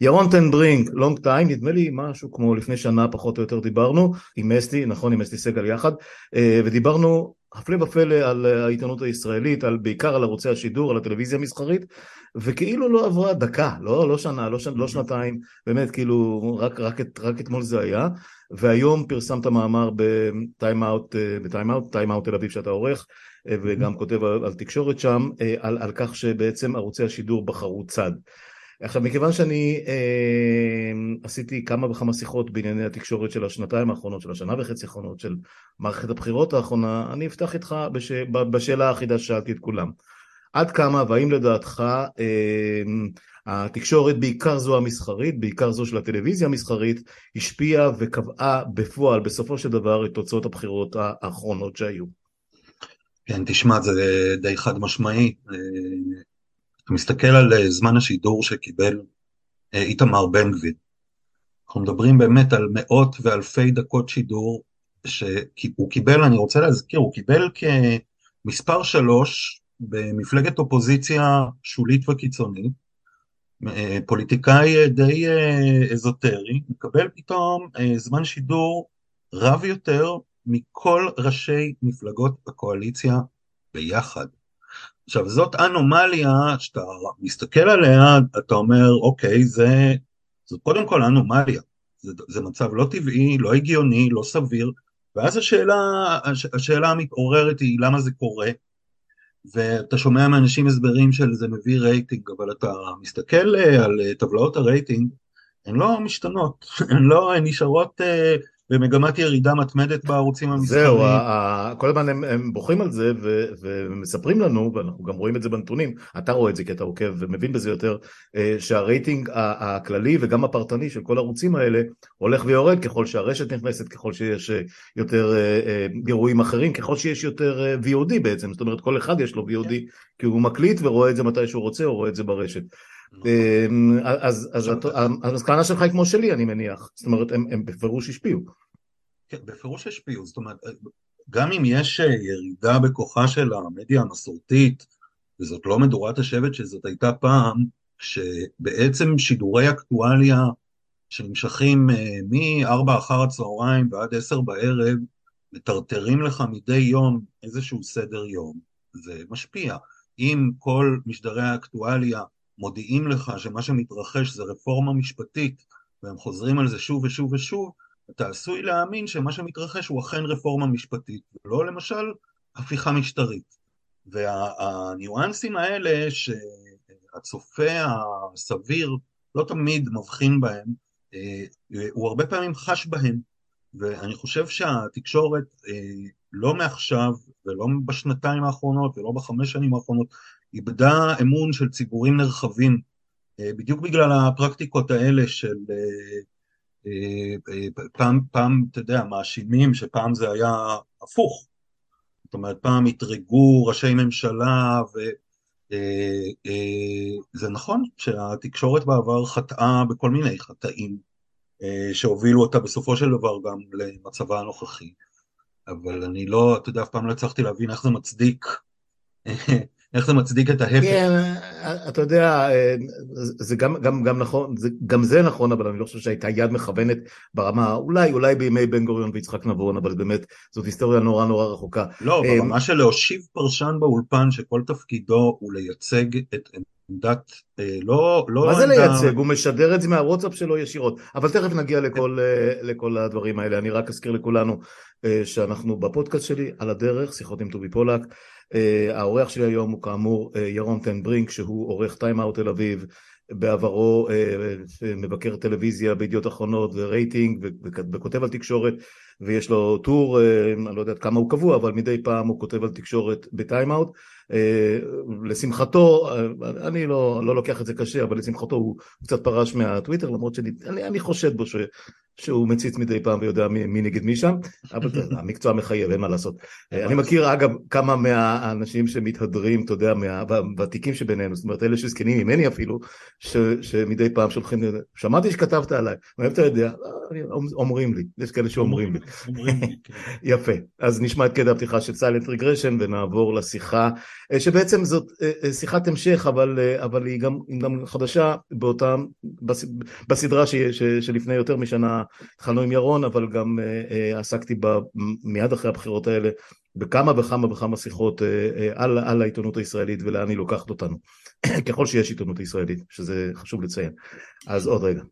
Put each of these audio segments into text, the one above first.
ירון טן-ברינק, long time, נדמה לי משהו כמו לפני שנה פחות או יותר דיברנו עם אסתי, נכון עם אסתי סגל יחד, ודיברנו הפלא ופלא על העיתונות הישראלית, על, בעיקר על ערוצי השידור, על הטלוויזיה המסחרית, וכאילו לא עברה דקה, לא, לא שנה, לא, ש... לא שנתיים, באמת כאילו רק, רק, רק אתמול זה היה, והיום פרסמת מאמר בטיים אאוט, בטיים אאוט, טיים אאוט תל אביב שאתה עורך, וגם כותב על, על תקשורת שם, על, על כך שבעצם ערוצי השידור בחרו צד. עכשיו מכיוון שאני אה, עשיתי כמה וכמה שיחות בענייני התקשורת של השנתיים האחרונות, של השנה וחצי האחרונות, של מערכת הבחירות האחרונה, אני אפתח איתך בש... בשאלה האחידה ששאלתי את כולם. עד כמה והאם לדעתך אה, התקשורת, בעיקר זו המסחרית, בעיקר זו של הטלוויזיה המסחרית, השפיעה וקבעה בפועל בסופו של דבר את תוצאות הבחירות האחרונות שהיו? כן, תשמע, זה די חד משמעי. אתה מסתכל על אה, זמן השידור שקיבל אה, איתמר בן גביר. אנחנו מדברים באמת על מאות ואלפי דקות שידור שהוא קיבל, אני רוצה להזכיר, הוא קיבל כמספר שלוש במפלגת אופוזיציה שולית וקיצונית, אה, פוליטיקאי די אזוטרי, מקבל פתאום זמן שידור רב יותר מכל ראשי מפלגות הקואליציה ביחד. עכשיו זאת אנומליה שאתה מסתכל עליה, אתה אומר אוקיי זה, זאת קודם כל אנומליה, זה, זה מצב לא טבעי, לא הגיוני, לא סביר, ואז השאלה, הש, השאלה המתעוררת היא למה זה קורה, ואתה שומע מאנשים הסברים של זה מביא רייטינג, אבל אתה מסתכל אה, על טבלאות הרייטינג, הן לא משתנות, הן לא, הן נשארות אה, במגמת ירידה מתמדת בערוצים המסחריים. זהו, כל הזמן הם, הם בוכים על זה ו, ומספרים לנו, ואנחנו גם רואים את זה בנתונים, אתה רואה את זה כי אתה עוקב ומבין בזה יותר, אה, שהרייטינג הכללי וגם הפרטני של כל הערוצים האלה הולך ויורד ככל שהרשת נכנסת, ככל שיש אה, יותר אה, גירויים אחרים, ככל שיש יותר VOD בעצם, זאת אומרת כל אחד יש לו VOD כי הוא מקליט ורואה את זה מתי שהוא רוצה או רואה את זה ברשת. נכון. אז, המסקנה שלך היא כמו שלי אני מניח, זאת אומרת הם, הם בפירוש השפיעו. כן, בפירוש השפיעו, זאת אומרת, גם אם יש ירידה בכוחה של המדיה המסורתית, וזאת לא מדורת השבט שזאת הייתה פעם, שבעצם שידורי אקטואליה שנמשכים מ-4 אחר הצהריים ועד 10 בערב, מטרטרים לך מדי יום איזשהו סדר יום, זה משפיע. אם כל משדרי האקטואליה מודיעים לך שמה שמתרחש זה רפורמה משפטית, והם חוזרים על זה שוב ושוב ושוב, אתה עשוי להאמין שמה שמתרחש הוא אכן רפורמה משפטית, ולא למשל הפיכה משטרית. והניואנסים האלה שהצופה הסביר לא תמיד מבחין בהם, אה, הוא הרבה פעמים חש בהם, ואני חושב שהתקשורת אה, לא מעכשיו ולא בשנתיים האחרונות ולא בחמש שנים האחרונות איבדה אמון של ציבורים נרחבים, אה, בדיוק בגלל הפרקטיקות האלה של פעם, פעם, אתה יודע, מאשימים שפעם זה היה הפוך. זאת אומרת, פעם אתרגו ראשי ממשלה, וזה נכון שהתקשורת בעבר חטאה בכל מיני חטאים, שהובילו אותה בסופו של דבר גם למצבה הנוכחי. אבל אני לא, אתה יודע, אף פעם לא הצלחתי להבין איך זה מצדיק איך זה מצדיק את ההפך? כן, אתה יודע, זה גם, גם, גם נכון, זה, גם זה נכון, אבל אני לא חושב שהייתה יד מכוונת ברמה, אולי, אולי בימי בן גוריון ויצחק נבון, אבל באמת, זאת היסטוריה נורא נורא רחוקה. לא, ברמה של להושיב פרשן באולפן שכל תפקידו הוא לייצג את עמדת, אה, לא, לא מה זה לייצג? הוא משדר את זה מהוואטסאפ שלו ישירות, אבל תכף נגיע לכל, אה, לכל הדברים האלה, אני רק אזכיר לכולנו אה, שאנחנו בפודקאסט שלי, על הדרך, שיחות עם טובי פולק, האורח שלי היום הוא כאמור ירון טן-ברינק, שהוא עורך טיים אאוט תל אביב, בעברו מבקר טלוויזיה בידיעות אחרונות ורייטינג וכותב על תקשורת ויש לו טור, אני לא יודעת כמה הוא קבוע, אבל מדי פעם הוא כותב על תקשורת בטיים אאוט אה, לשמחתו, אני לא, לא לוקח את זה קשה, אבל לשמחתו הוא קצת פרש מהטוויטר, למרות שאני אני חושד בו ש, שהוא מציץ מדי פעם ויודע מי, מי נגד מי שם, אבל המקצוע מחייב, אין מה לעשות. אני מכיר אגב כמה מהאנשים שמתהדרים, אתה יודע, מהוותיקים שבינינו, זאת אומרת אלה שזקנים ממני אפילו, ש, שמדי פעם שולחים, שמעתי שכתבת עליי, מאיפה אתה יודע? אומרים לי, יש כאלה שאומרים לי. כן. יפה, אז נשמע את קטע הפתיחה של סיילנט רגרשן ונעבור לשיחה, אה, שבעצם זאת אה, אה, שיחת המשך, אבל, אבל היא גם, גם חדשה באותה, בסדרה ש, ש, שלפני יותר משנה התחלנו עם ירון, אבל גם עסקתי בה מיד אחרי הבחירות האלה בכמה וכמה וכמה שיחות על, על העיתונות הישראלית ולאן היא לוקחת אותנו, ככל שיש עיתונות ישראלית, שזה חשוב לציין. אז עוד רגע.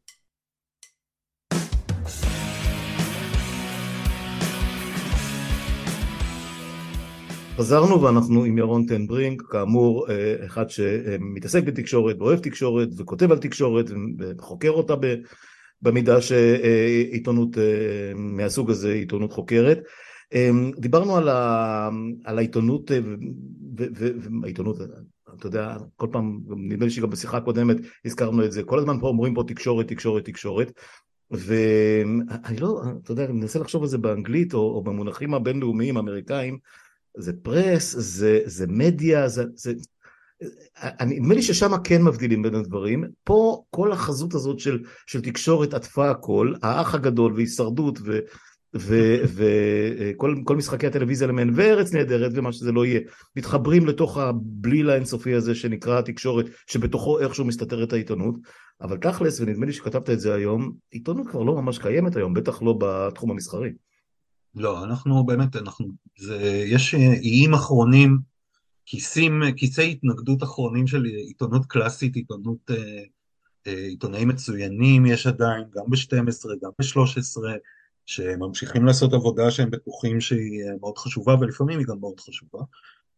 חזרנו ואנחנו עם ירון טנברינק, כאמור אה, אחד שמתעסק בתקשורת ואוהב תקשורת וכותב על תקשורת וחוקר אותה במידה שעיתונות אה, מהסוג הזה עיתונות חוקרת. אה, דיברנו על, ה, על העיתונות והעיתונות, אתה יודע, כל פעם, נדמה לי שגם בשיחה הקודמת הזכרנו את זה, כל הזמן פה אומרים פה תקשורת, תקשורת, תקשורת ואני לא, אתה יודע, אני מנסה לחשוב על זה באנגלית או, או במונחים הבינלאומיים האמריקאים זה פרס, זה, זה מדיה, זה... זה נדמה לי ששם כן מבדילים בין הדברים, פה כל החזות הזאת של, של תקשורת עטפה הכל, האח הגדול והישרדות וכל משחקי הטלוויזיה למיין וארץ נהדרת ומה שזה לא יהיה, מתחברים לתוך הבליל האינסופי הזה שנקרא התקשורת, שבתוכו איכשהו מסתתרת העיתונות, אבל תכלס, ונדמה לי שכתבת את זה היום, עיתונות כבר לא ממש קיימת היום, בטח לא בתחום המסחרי. לא, אנחנו באמת, אנחנו, זה, יש איים אחרונים, כיסים, כיסי התנגדות אחרונים של עיתונות קלאסית, עיתונות, אה, אה, עיתונאים מצוינים יש עדיין, גם ב-12, גם ב-13, שממשיכים לעשות עבודה שהם בטוחים שהיא אה, מאוד חשובה, ולפעמים היא גם מאוד חשובה.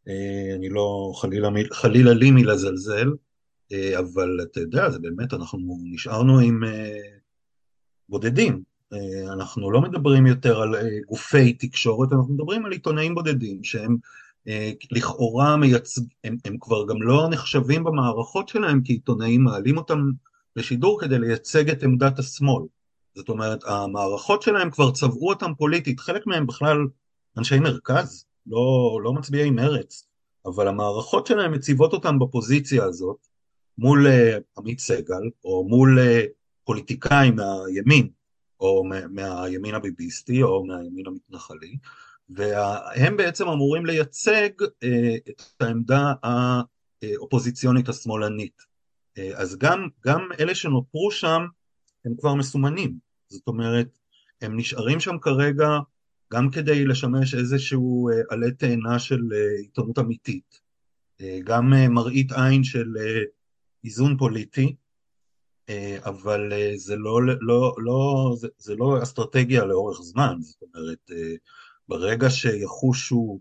אה, אני לא, חלילה, חלילה לי מלזלזל, אה, אבל אתה יודע, זה באמת, אנחנו נשארנו עם אה, בודדים, אה, אנחנו לא מדברים יותר על אה, גופי תקשורת, אנחנו מדברים על עיתונאים בודדים שהם אה, לכאורה מייצג, הם, הם כבר גם לא נחשבים במערכות שלהם כעיתונאים, מעלים אותם לשידור כדי לייצג את עמדת השמאל. זאת אומרת, המערכות שלהם כבר צבעו אותם פוליטית, חלק מהם בכלל אנשי מרכז, לא, לא מצביעי מרץ, אבל המערכות שלהם מציבות אותם בפוזיציה הזאת מול עמית סגל, או מול פוליטיקאים מהימין, או מהימין הביביסטי או מהימין המתנחלי, והם בעצם אמורים לייצג אה, את העמדה האופוזיציונית השמאלנית. אה, אז גם, גם אלה שנותרו שם הם כבר מסומנים, זאת אומרת, הם נשארים שם כרגע גם כדי לשמש איזשהו אה, עלה תאנה של עיתונות אמיתית, גם מראית עין של איזון פוליטי, אבל אה, זה לא, לא, לא, זה, זה לא אסטרטגיה לאורך זמן, זאת אומרת, אה, ברגע שיחושו,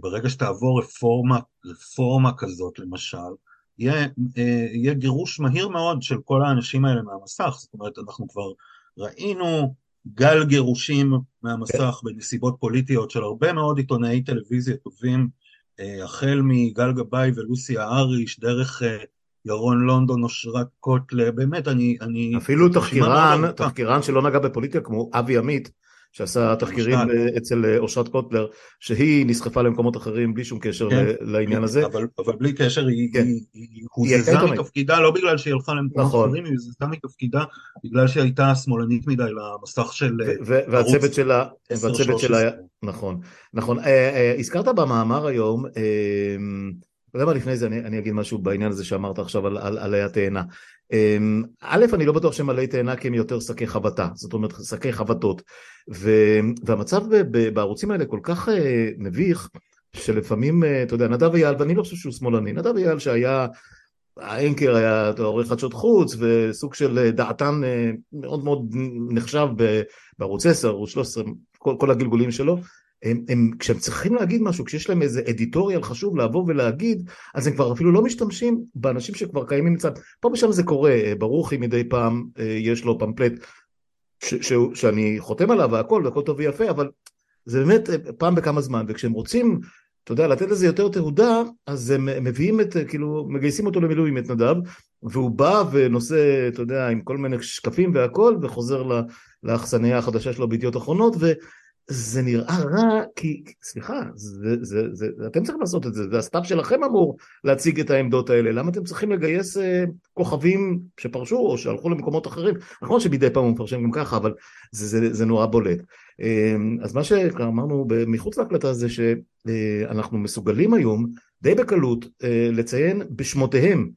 ברגע שתעבור רפורמה, רפורמה כזאת למשל, יהיה, יהיה גירוש מהיר מאוד של כל האנשים האלה מהמסך, זאת אומרת, אנחנו כבר ראינו גל גירושים מהמסך בנסיבות פוליטיות של הרבה מאוד עיתונאי טלוויזיה טובים, החל מגל גבאי ולוסיה אריש, דרך ירון לונדון, אושרת קוטלר, באמת, אני... אני אפילו תחקירן, תחקירן שלא נגע בפוליטיקה, כמו אבי עמית, שעשה תחקירים אצל אה, אושרת קוטלר, שהיא נסחפה למקומות אחרים בלי שום קשר כן, לעניין כן, הזה. אבל, אבל בלי קשר, היא, כן. היא, היא הוזזה מתפקידה, לא בגלל שהיא הלכה למקומות נכון. אחרים, היא הוזזה מתפקידה בגלל שהיא הייתה שמאלנית מדי למסך של והצוות שלה, והצוות שלה, נכון, נכון. אה, אה, הזכרת במאמר היום, אתה יודע מה לפני זה אני, אני אגיד משהו בעניין הזה שאמרת עכשיו על, על עלי התאנה. אמ, א', אני לא בטוח שהם עלי תאנה כי הם יותר שקי חבטה, זאת אומרת שקי חבטות. ו, והמצב ב, ב, בערוצים האלה כל כך uh, מביך, שלפעמים, uh, אתה יודע, נדב אייל, ואני לא חושב שהוא שמאלני, נדב אייל שהיה, האנקר היה עורך חדשות חוץ, וסוג של אה, דעתן מאוד מאוד נחשב בערוץ 10, ערוץ 13, כל, כל הגלגולים שלו, הם, הם, כשהם צריכים להגיד משהו, כשיש להם איזה אדיטוריאל חשוב לבוא ולהגיד, אז הם כבר אפילו לא משתמשים באנשים שכבר קיימים מצד, פה ושם זה קורה, אה, ברוכי מדי פעם אה, יש לו פמפלט ש, ש, שאני חותם עליו והכל, והכל טוב ויפה, אבל זה באמת אה, פעם בכמה זמן, וכשהם רוצים, אתה יודע, לתת לזה יותר תהודה, אז הם מביאים את, כאילו, מגייסים אותו למילואים, את נדב, והוא בא ונושא, אתה יודע, עם כל מיני שקפים והכל, וחוזר לאכסניה החדשה שלו בידיעות אחרונות, וזה נראה רע, כי, סליחה, זה, זה, זה, זה, אתם צריכים לעשות את זה, זה הסטאף שלכם אמור להציג את העמדות האלה, למה אתם צריכים לגייס אה, כוכבים שפרשו או שהלכו למקומות אחרים? נכון שמדי פעם הוא מפרשן גם ככה, אבל זה, זה, זה נורא בולט. אה, אז מה שאמרנו מחוץ להקלטה זה שאנחנו מסוגלים היום די בקלות אה, לציין בשמותיהם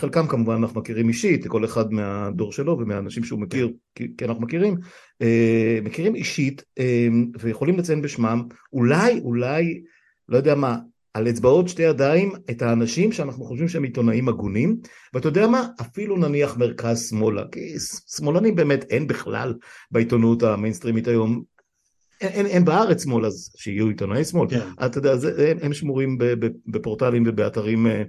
חלקם כמובן אנחנו מכירים אישית, כל אחד מהדור שלו ומהאנשים שהוא מכיר, כי, כי אנחנו מכירים, אה, מכירים אישית אה, ויכולים לציין בשמם, אולי, אולי, לא יודע מה, על אצבעות שתי ידיים את האנשים שאנחנו חושבים שהם עיתונאים הגונים, ואתה יודע מה? אפילו נניח מרכז שמאלה, כי שמאלנים באמת אין בכלל בעיתונות המיינסטרימית היום, אין, אין, אין בארץ שמאל אז שיהיו עיתונאי שמאל, כן. אתה יודע, זה, הם, הם שמורים בפורטלים ובאתרים אה,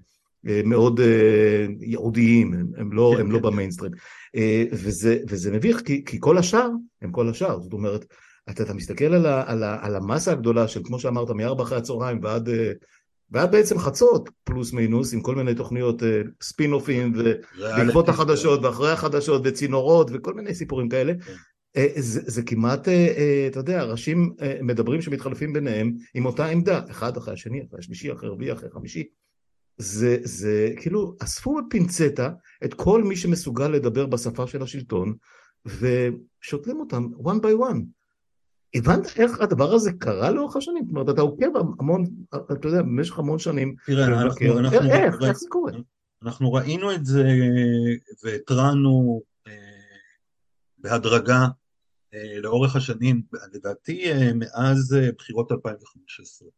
מאוד אה, ייעודיים, הם, הם לא, כן, הם לא כן, לא במיינסטרים. אה, וזה, וזה מביך, כי, כי כל השאר הם כל השאר, זאת אומרת, אתה, אתה מסתכל על, ה, על, ה, על המסה הגדולה של, כמו שאמרת, מארבע אחרי הצהריים ועד, ועד בעצם חצות, פלוס מינוס, עם כל מיני תוכניות ספין אופים, ובעקבות החדשות, ואחרי החדשות, וצינורות, וכל מיני סיפורים כאלה. כן. זה, זה כמעט, אתה יודע, ראשים מדברים שמתחלפים ביניהם עם אותה עמדה, אחד אחרי השני, אחרי השלישי, אחרי רביעי, אחרי חמישי. זה, זה כאילו אספו בפינצטה את כל מי שמסוגל לדבר בשפה של השלטון ושותלים אותם one by one. הבנת איך הדבר הזה קרה לאורך השנים? זאת אומרת, אתה עוקב המון, אתה יודע, במשך המון שנים. תראה, אנחנו, אנחנו, איך, איך, איך זה קורה? אנחנו ראינו את זה והתרענו אה, בהדרגה אה, לאורך השנים, לדעתי אה, מאז אה, בחירות 2015.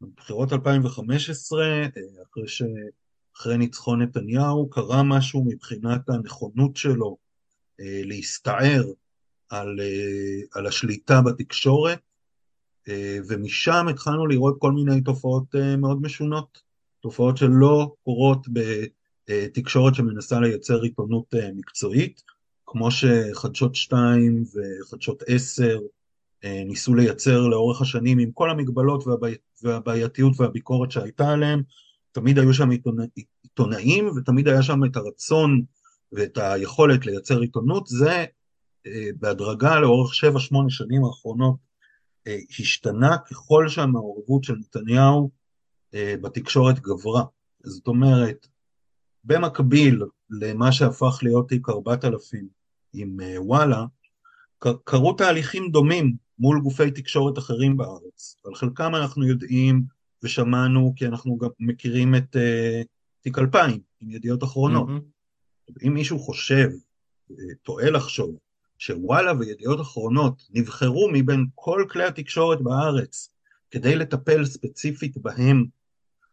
בבחירות 2015, אה, אחרי, ש... אחרי ניצחון נתניהו, קרה משהו מבחינת הנכונות שלו אה, להסתער על, אה, על השליטה בתקשורת, ומשם התחלנו לראות כל מיני תופעות מאוד משונות, תופעות שלא קורות בתקשורת שמנסה לייצר עיתונות מקצועית, כמו שחדשות 2 וחדשות 10 ניסו לייצר לאורך השנים עם כל המגבלות והבעייתיות והביקורת שהייתה עליהם, תמיד היו שם עיתונאים ותמיד היה שם את הרצון ואת היכולת לייצר עיתונות, זה אה, בהדרגה לאורך 7-8 שנים האחרונות אה, השתנה ככל שהמעורבות של נתניהו אה, בתקשורת גברה. זאת אומרת, במקביל למה שהפך להיות תיק 4000 עם וואלה, קרו תהליכים דומים מול גופי תקשורת אחרים בארץ. על חלקם אנחנו יודעים ושמענו כי אנחנו גם מכירים את uh, תיק 2000 עם ידיעות אחרונות. Mm-hmm. אם מישהו חושב, uh, טועה לחשוב, שוואלה וידיעות אחרונות נבחרו מבין כל כלי התקשורת בארץ כדי לטפל ספציפית בהם,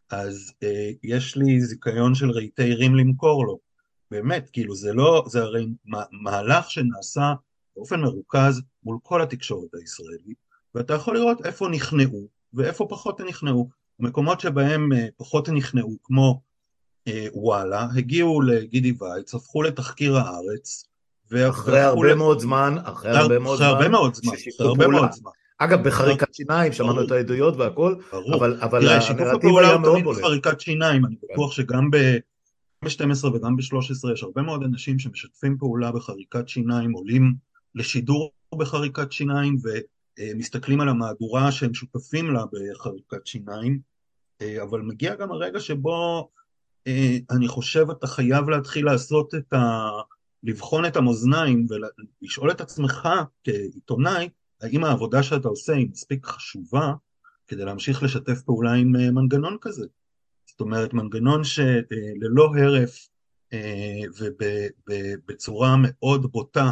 אז uh, יש לי זיכיון של רהיטי רים למכור לו. באמת, כאילו זה לא, זה הרי מהלך שנעשה באופן מרוכז מול כל התקשורת הישראלית, ואתה יכול לראות איפה נכנעו ואיפה פחות נכנעו. מקומות שבהם אה, פחות נכנעו, כמו אה, וואלה, הגיעו לגידי וייץ, הפכו לתחקיר הארץ, אחרי הרבה מאוד זמן, אחרי הרבה מאוד זמן, הרבה מאוד זמן, אחרי הרבה מאוד זמן. אגב, בחריקת שיניים, שמענו את העדויות והכל, אבל הנרטיב היה מאוד בולט. בחריקת שיניים, אני בטוח שגם ב-12 וגם ב-13 יש הרבה מאוד אנשים שמשתפים פעולה בחריקת שיניים, עולים לשידור בחריקת שיניים ומסתכלים על המהדורה שהם שותפים לה בחריקת שיניים, אה, אבל מגיע גם הרגע שבו אה, אני חושב אתה חייב להתחיל לעשות את ה... לבחון את המאזניים ולשאול את עצמך כעיתונאי, האם העבודה שאתה עושה היא מספיק חשובה כדי להמשיך לשתף פעולה עם אה, מנגנון כזה. זאת אומרת, מנגנון שללא הרף ובצורה מאוד בוטה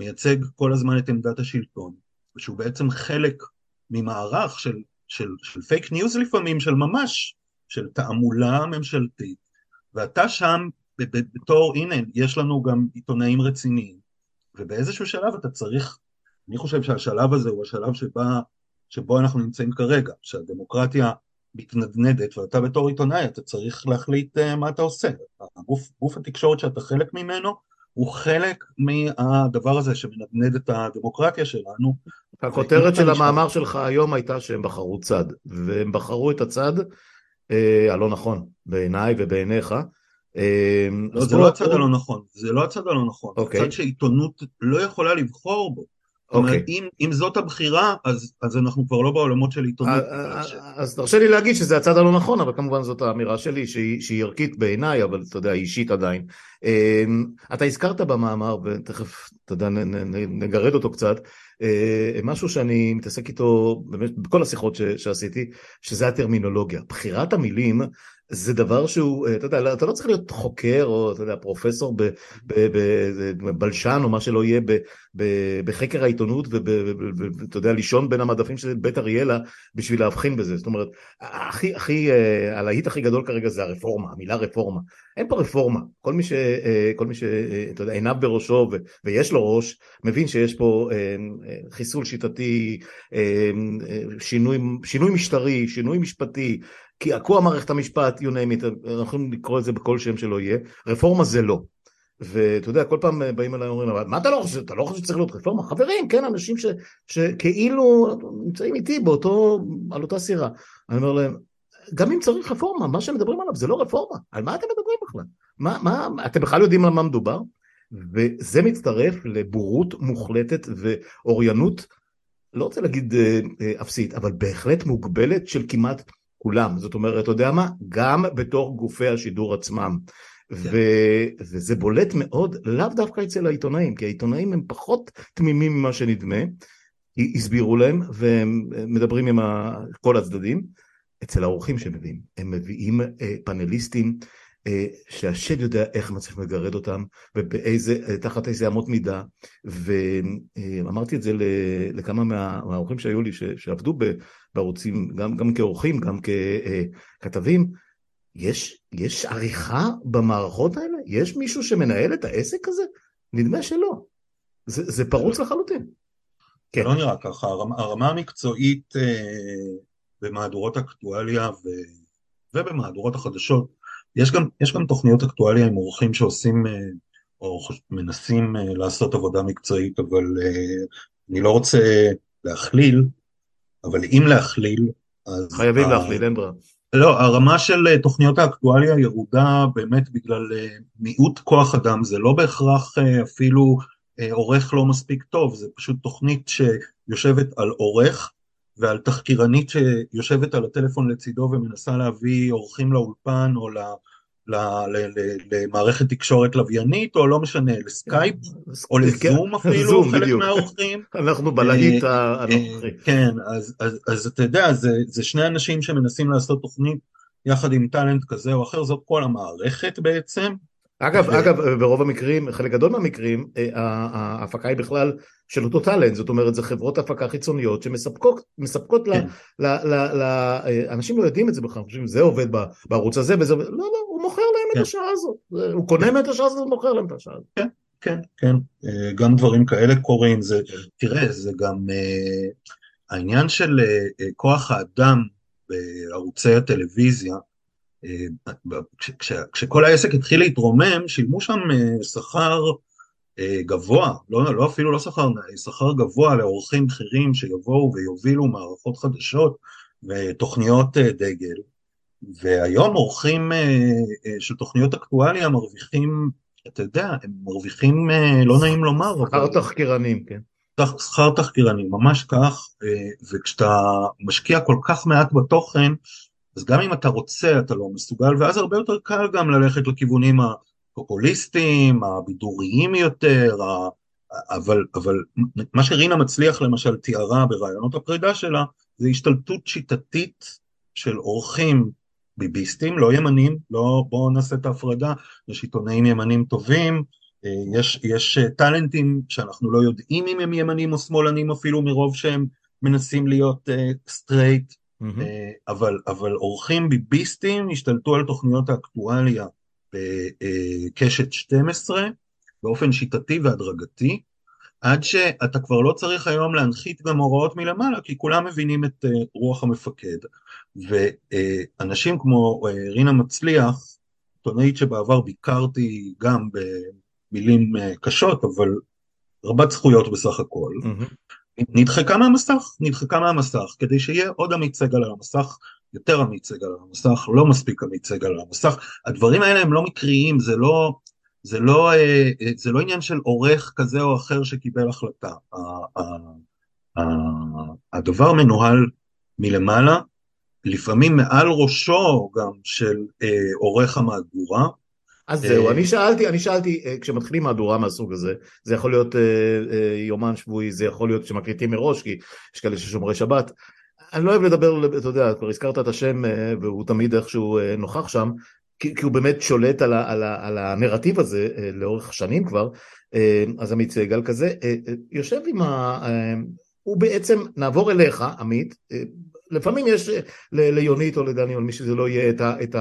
מייצג כל הזמן את עמדת השלטון, ושהוא בעצם חלק ממערך של, של, של fake news לפעמים, של ממש, של תעמולה ממשלתית, ואתה שם בתור, הנה, יש לנו גם עיתונאים רציניים, ובאיזשהו שלב אתה צריך, אני חושב שהשלב הזה הוא השלב שבה, שבו אנחנו נמצאים כרגע, שהדמוקרטיה מתנדנדת, ואתה בתור עיתונאי אתה צריך להחליט אה, מה אתה עושה. הגוף, גוף התקשורת שאתה חלק ממנו, הוא חלק מהדבר הזה שמנדנד את הדמוקרטיה שלנו. הכותרת של המאמר שלך היום הייתה שהם בחרו צד, והם בחרו את הצד אה, הלא נכון בעיניי ובעיניך, לא, זה לא הצד הלא נכון, זה לא הצד הלא נכון, זה אוקיי. הצד שעיתונות לא יכולה לבחור בו. אוקיי. אם, אם זאת הבחירה, אז, אז אנחנו כבר לא בעולמות של עיתונות. אז תרשה לי להגיד שזה הצד הלא נכון, אבל כמובן זאת האמירה שלי, שהיא, שהיא ערכית בעיניי, אבל אתה יודע, אישית עדיין. אתה הזכרת במאמר, ותכף, אתה יודע, נגרד אותו קצת, אה, משהו שאני מתעסק איתו באמת בכל השיחות שעשיתי, שזה הטרמינולוגיה. בחירת המילים זה דבר שהוא, אה, אתה יודע, אתה לא צריך להיות חוקר או, אתה יודע, פרופסור בבלשן או מה שלא יהיה בחקר העיתונות ואתה יודע, לישון בין המדפים של בית אריאלה בשביל להבחין בזה. זאת אומרת, הכי, הכי, אה, הלהיט הכי גדול כרגע זה הרפורמה, המילה רפורמה. אין פה רפורמה. כל מי ש... אה, כל מי ש... אתה יודע, עיניו בראשו ויש לו ראש, מבין שיש פה חיסול שיטתי, שינוי, שינוי משטרי, שינוי משפטי, כי עקוע מערכת המשפט, you name it, אנחנו יכולים לקרוא את זה בכל שם שלא יהיה, רפורמה זה לא. ואתה יודע, כל פעם באים אליי ואומרים, מה אתה לא חושב, אתה לא חושב שצריך להיות רפורמה? חברים, כן, אנשים ש, שכאילו נמצאים איתי באותו, על אותה סירה. אני אומר להם, גם אם צריך רפורמה, מה שמדברים עליו זה לא רפורמה, על מה אתם מדברים בכלל? מה, מה, אתם בכלל יודעים על מה מדובר? וזה מצטרף לבורות מוחלטת ואוריינות, לא רוצה להגיד אה, אה, אפסית, אבל בהחלט מוגבלת של כמעט כולם, זאת אומרת, אתה יודע מה? גם בתוך גופי השידור עצמם. כן. ו... וזה בולט מאוד, לאו דווקא אצל העיתונאים, כי העיתונאים הם פחות תמימים ממה שנדמה, הסבירו להם, והם מדברים עם כל הצדדים. אצל האורחים שמביאים, הם מביאים אה, פאנליסטים אה, שהשד יודע איך מצליח לגרד אותם ובאיזה, אה, תחת איזה אמות מידה ואמרתי את זה לכמה מהאורחים שהיו לי שעבדו בערוצים גם, גם כאורחים גם ככתבים יש, יש עריכה במערכות האלה? יש מישהו שמנהל את העסק הזה? נדמה שלא. זה, זה פרוץ לחלוטין. כן. לא נראה ככה, הרמה, הרמה המקצועית אה, במהדורות אקטואליה ו, ובמהדורות החדשות יש גם, יש גם תוכניות אקטואליה עם אורחים שעושים אה, או מנסים אה, לעשות עבודה מקצועית, אבל אה, אני לא רוצה להכליל, אבל אם להכליל, אז... חייבים ה... להכליל, אין ברירה. לא, הרמה של תוכניות האקטואליה ירודה באמת בגלל מיעוט כוח אדם, זה לא בהכרח אפילו עורך לא מספיק טוב, זה פשוט תוכנית שיושבת על עורך ועל תחקירנית שיושבת על הטלפון לצידו ומנסה להביא אורחים לאולפן או ל... למערכת תקשורת לוויינית, או לא משנה, לסקייפ, או כן, לזום אפילו, חלק מהאורחים. אנחנו בלהיט אה, הנוכחי. אה, כן, אז אתה יודע, זה שני אנשים שמנסים לעשות תוכנית יחד עם טאלנט כזה או אחר, זאת כל המערכת בעצם. אגב, ו... אגב, ברוב המקרים, חלק גדול מהמקרים, אה, ההפקה היא בכלל של אותו טאלנט, זאת אומרת, זה חברות הפקה חיצוניות שמספקות מספקות כן. לאנשים אה, לא יודעים את זה בכלל, חושבים, זה עובד בערוץ הזה וזה, לא, לא, הוא מוכר להם כן. את השעה הזאת, הוא קונה כן. את השעה הזאת ומוכר להם את השעה הזאת. כן, כן, כן, אה, גם דברים כאלה קורים, זה, כן. תראה, זה גם העניין של כוח האדם בערוצי הטלוויזיה, כשכל העסק התחיל להתרומם, שילמו שם אה, שכר אה, גבוה, לא, לא אפילו לא שכר, שכר גבוה לאורחים בכירים שיבואו ויובילו מערכות חדשות ותוכניות אה, דגל, והיום אורחים של תוכניות אקטואליה מרוויחים, אתה יודע, הם מרוויחים, לא נעים לומר, שכר תחקירנים, כן. שכר תחקירנים, ממש כך, וכשאתה משקיע כל כך מעט בתוכן, אז גם אם אתה רוצה אתה לא מסוגל, ואז הרבה יותר קל גם ללכת לכיוונים הפופוליסטיים, הבידוריים יותר, אבל, אבל מה שרינה מצליח למשל תיארה ברעיונות הפרידה שלה, זה השתלטות שיטתית של אורחים ביביסטים, לא ימנים, לא בואו נעשה את ההפרדה, יש עיתונאים ימנים טובים, יש, יש טאלנטים שאנחנו לא יודעים אם הם ימנים או שמאלנים אפילו מרוב שהם מנסים להיות straight, אה, אהמ. אבל, אבל אורחים ביביסטים השתלטו על תוכניות האקטואליה בקשת 12 באופן שיטתי והדרגתי, עד שאתה כבר לא צריך היום להנחית גם הוראות מלמעלה, כי כולם מבינים את אה, רוח המפקד. ואנשים כמו אה, רינה מצליח, עיתונאית שבעבר ביקרתי גם במילים קשות, אבל רבת זכויות בסך הכל, mm-hmm. נדחקה מהמסך, נדחקה מהמסך, כדי שיהיה עוד עמית סגל על המסך יותר עמית סגל על המסך, לא מספיק עמית סגל על המסך. הדברים האלה הם לא מקריים, זה לא, זה לא, אה, זה לא עניין של עורך כזה או אחר שקיבל החלטה. הדבר מנוהל מלמעלה, לפעמים מעל ראשו גם של עורך המהדורה, אז זהו, אה, אני שאלתי, אני שאלתי, אה, כשמתחילים מהדורה מהסוג הזה, זה יכול להיות אה, יומן שבועי, זה יכול להיות שמקליטים מראש, כי יש כאלה ששומרי שבת. אני לא אוהב לדבר, אתה יודע, כבר הזכרת את השם, והוא תמיד איכשהו נוכח שם, כי, כי הוא באמת שולט על, ה, על, ה, על הנרטיב הזה לאורך שנים כבר, אז עמית סגל כזה, יושב עם ה... הוא בעצם, נעבור אליך, עמית, לפעמים יש אה, ליונית או לדני או למי שזה לא יהיה את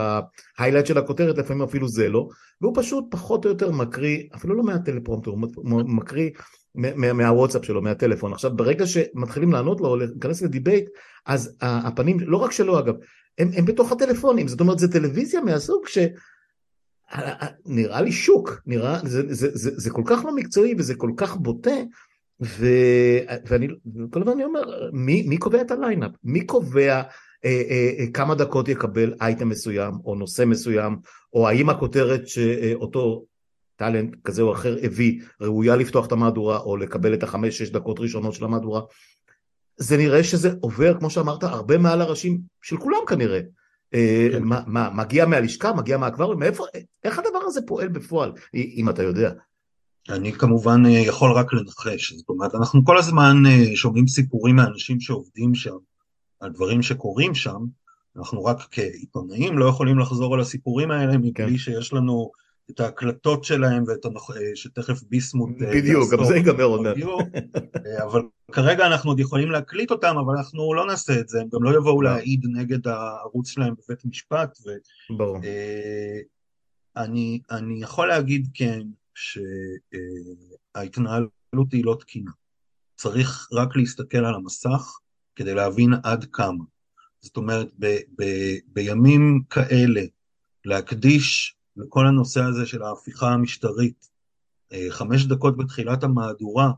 ההיילייט של הכותרת, לפעמים אפילו זה לא, והוא פשוט פחות או יותר מקריא, אפילו לא מהטלפרומטר, הוא מקריא מהוואטסאפ שלו, מהטלפון. עכשיו ברגע שמתחילים לענות לו, להיכנס ל debate, אז הפנים, לא רק שלו אגב, הם, הם בתוך הטלפונים, זאת אומרת זה טלוויזיה מהסוג ש... נראה לי שוק, נראה, זה, זה, זה, זה כל כך לא מקצועי וזה כל כך בוטה, ו... ואני כל הזמן אני אומר, מי, מי קובע את הליינאפ? מי קובע אה, אה, אה, כמה דקות יקבל אייטם מסוים, או נושא מסוים, או האם הכותרת שאותו טאלנט כזה או אחר הביא, ראויה לפתוח את המהדורה, או לקבל את החמש-שש דקות ראשונות של המהדורה. זה נראה שזה עובר, כמו שאמרת, הרבה מעל הראשים של כולם כנראה. כן. מה, מה, מגיע מהלשכה, מגיע מהקברים, מאיפה, איך הדבר הזה פועל בפועל, אם אתה יודע? אני כמובן אה, יכול רק לנחש, זאת אומרת, אנחנו כל הזמן אה, שומעים סיפורים מאנשים שעובדים שם, על דברים שקורים שם, אנחנו רק כעיתונאים לא יכולים לחזור על הסיפורים האלה מבלי כן. שיש לנו את ההקלטות שלהם ואת הנוח... אה, שתכף ביסמוט... בדיוק, גם זה ייגמר עוד מעט. אבל כרגע אנחנו עוד יכולים להקליט אותם, אבל אנחנו לא נעשה את זה, הם גם לא יבואו לא. להעיד נגד הערוץ שלהם בבית משפט. ו... ברור. אני, אני יכול להגיד כן, שההתנהלות היא לא תקינה. צריך רק להסתכל על המסך כדי להבין עד כמה. זאת אומרת, ב, ב, בימים כאלה, להקדיש לכל הנושא הזה של ההפיכה המשטרית, אה, חמש דקות בתחילת המהדורה,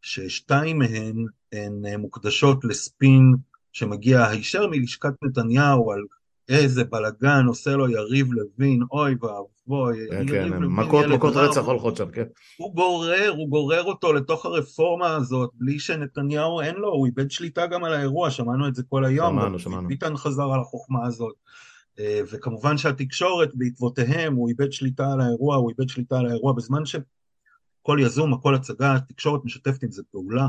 ששתיים מהן הן מוקדשות לספין שמגיע הישר מלשכת נתניהו על איזה בלאגן עושה לו יריב לוין, אוי ואבוי. כן, כן מכות, מכות רצח הולכות שם, כן. הוא גורר, הוא גורר אותו לתוך הרפורמה הזאת, בלי שנתניהו אין לו, הוא איבד שליטה גם על האירוע, שמענו את זה כל היום. שמענו, שמענו. ביטן חזר על החוכמה הזאת. אה, וכמובן שהתקשורת בעקבותיהם, הוא איבד שליטה על האירוע, הוא איבד שליטה על האירוע בזמן שכל יזום, הכל הצגה, התקשורת משתפת עם זה פעולה.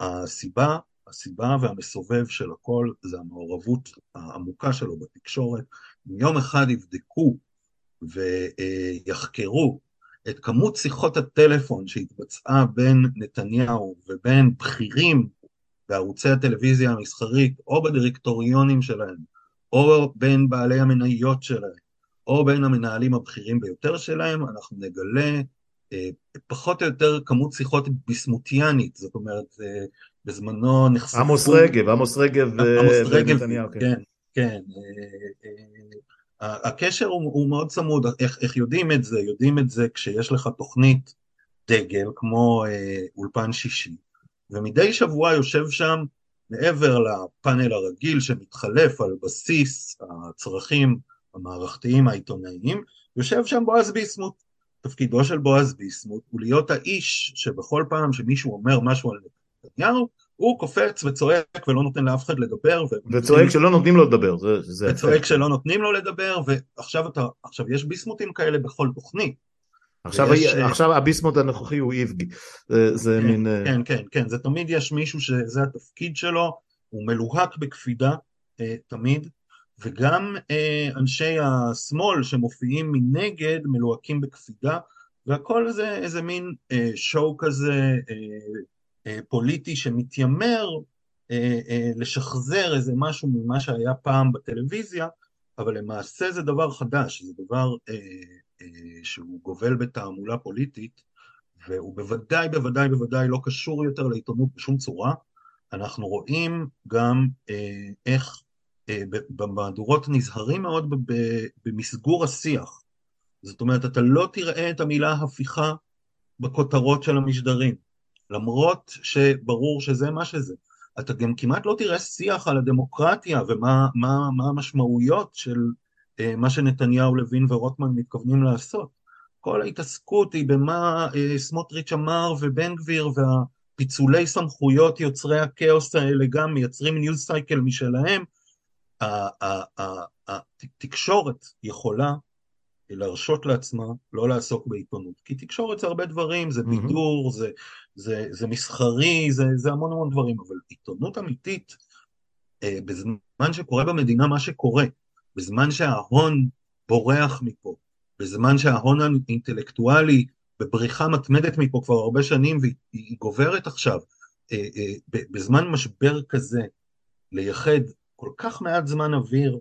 הסיבה הסיבה והמסובב של הכל זה המעורבות העמוקה שלו בתקשורת. אם יום אחד יבדקו ויחקרו את כמות שיחות הטלפון שהתבצעה בין נתניהו ובין בכירים בערוצי הטלוויזיה המסחרית או בדירקטוריונים שלהם, או בין בעלי המניות שלהם, או בין המנהלים הבכירים ביותר שלהם, אנחנו נגלה אה, פחות או יותר כמות שיחות ביסמוטיאנית, זאת אומרת, אה, בזמנו נחשפו... עמוס רגב, עמוס רגב ונתניהו, כן. כן, כן. הקשר הוא, הוא מאוד צמוד, איך, איך יודעים את זה? יודעים את זה כשיש לך תוכנית דגל כמו אה, אולפן שישי, ומדי שבוע יושב שם מעבר לפאנל הרגיל שמתחלף על בסיס הצרכים המערכתיים העיתונאיים, יושב שם בועז ביסמוט. תפקידו של בועז ביסמוט הוא להיות האיש שבכל פעם שמישהו אומר משהו על נתניהו, הוא קופץ וצועק ולא נותן לאף אחד לדבר. וצועק שלא נותנים לו לדבר. וצועק שלא נותנים לו לדבר, ועכשיו אתה, עכשיו יש ביסמוטים כאלה בכל תוכנית. עכשיו, ויש, עכשיו הביסמוט הנוכחי הוא איבגי, זה, זה כן, מין... כן, כן, כן, זה תמיד יש מישהו שזה התפקיד שלו, הוא מלוהק בקפידה, אה, תמיד, וגם אה, אנשי השמאל שמופיעים מנגד מלוהקים בקפידה, והכל זה איזה מין אה, שואו כזה אה, אה, פוליטי שמתיימר אה, אה, לשחזר איזה משהו ממה שהיה פעם בטלוויזיה, אבל למעשה זה דבר חדש, זה דבר שהוא גובל בתעמולה פוליטית, והוא בוודאי, בוודאי, בוודאי לא קשור יותר לעיתונות בשום צורה. אנחנו רואים גם איך במהדורות נזהרים מאוד במסגור השיח. זאת אומרת, אתה לא תראה את המילה הפיכה בכותרות של המשדרים. למרות שברור שזה מה שזה. אתה גם כמעט לא תראה שיח על הדמוקרטיה ומה מה, מה המשמעויות של אה, מה שנתניהו, לוין ורוטמן מתכוונים לעשות. כל ההתעסקות היא במה אה, סמוטריץ' אמר ובן גביר והפיצולי סמכויות יוצרי הכאוס האלה גם מייצרים news cycle משלהם. התקשורת יכולה להרשות לעצמה לא לעסוק בעיתונות. כי תקשורת זה הרבה דברים, זה בידור, mm-hmm. זה, זה, זה מסחרי, זה, זה המון המון דברים, אבל עיתונות אמיתית, אה, בזמן שקורה במדינה מה שקורה, בזמן שההון בורח מפה, בזמן שההון האינטלקטואלי בבריחה מתמדת מפה כבר הרבה שנים והיא גוברת עכשיו, אה, אה, בזמן משבר כזה, לייחד כל כך מעט זמן אוויר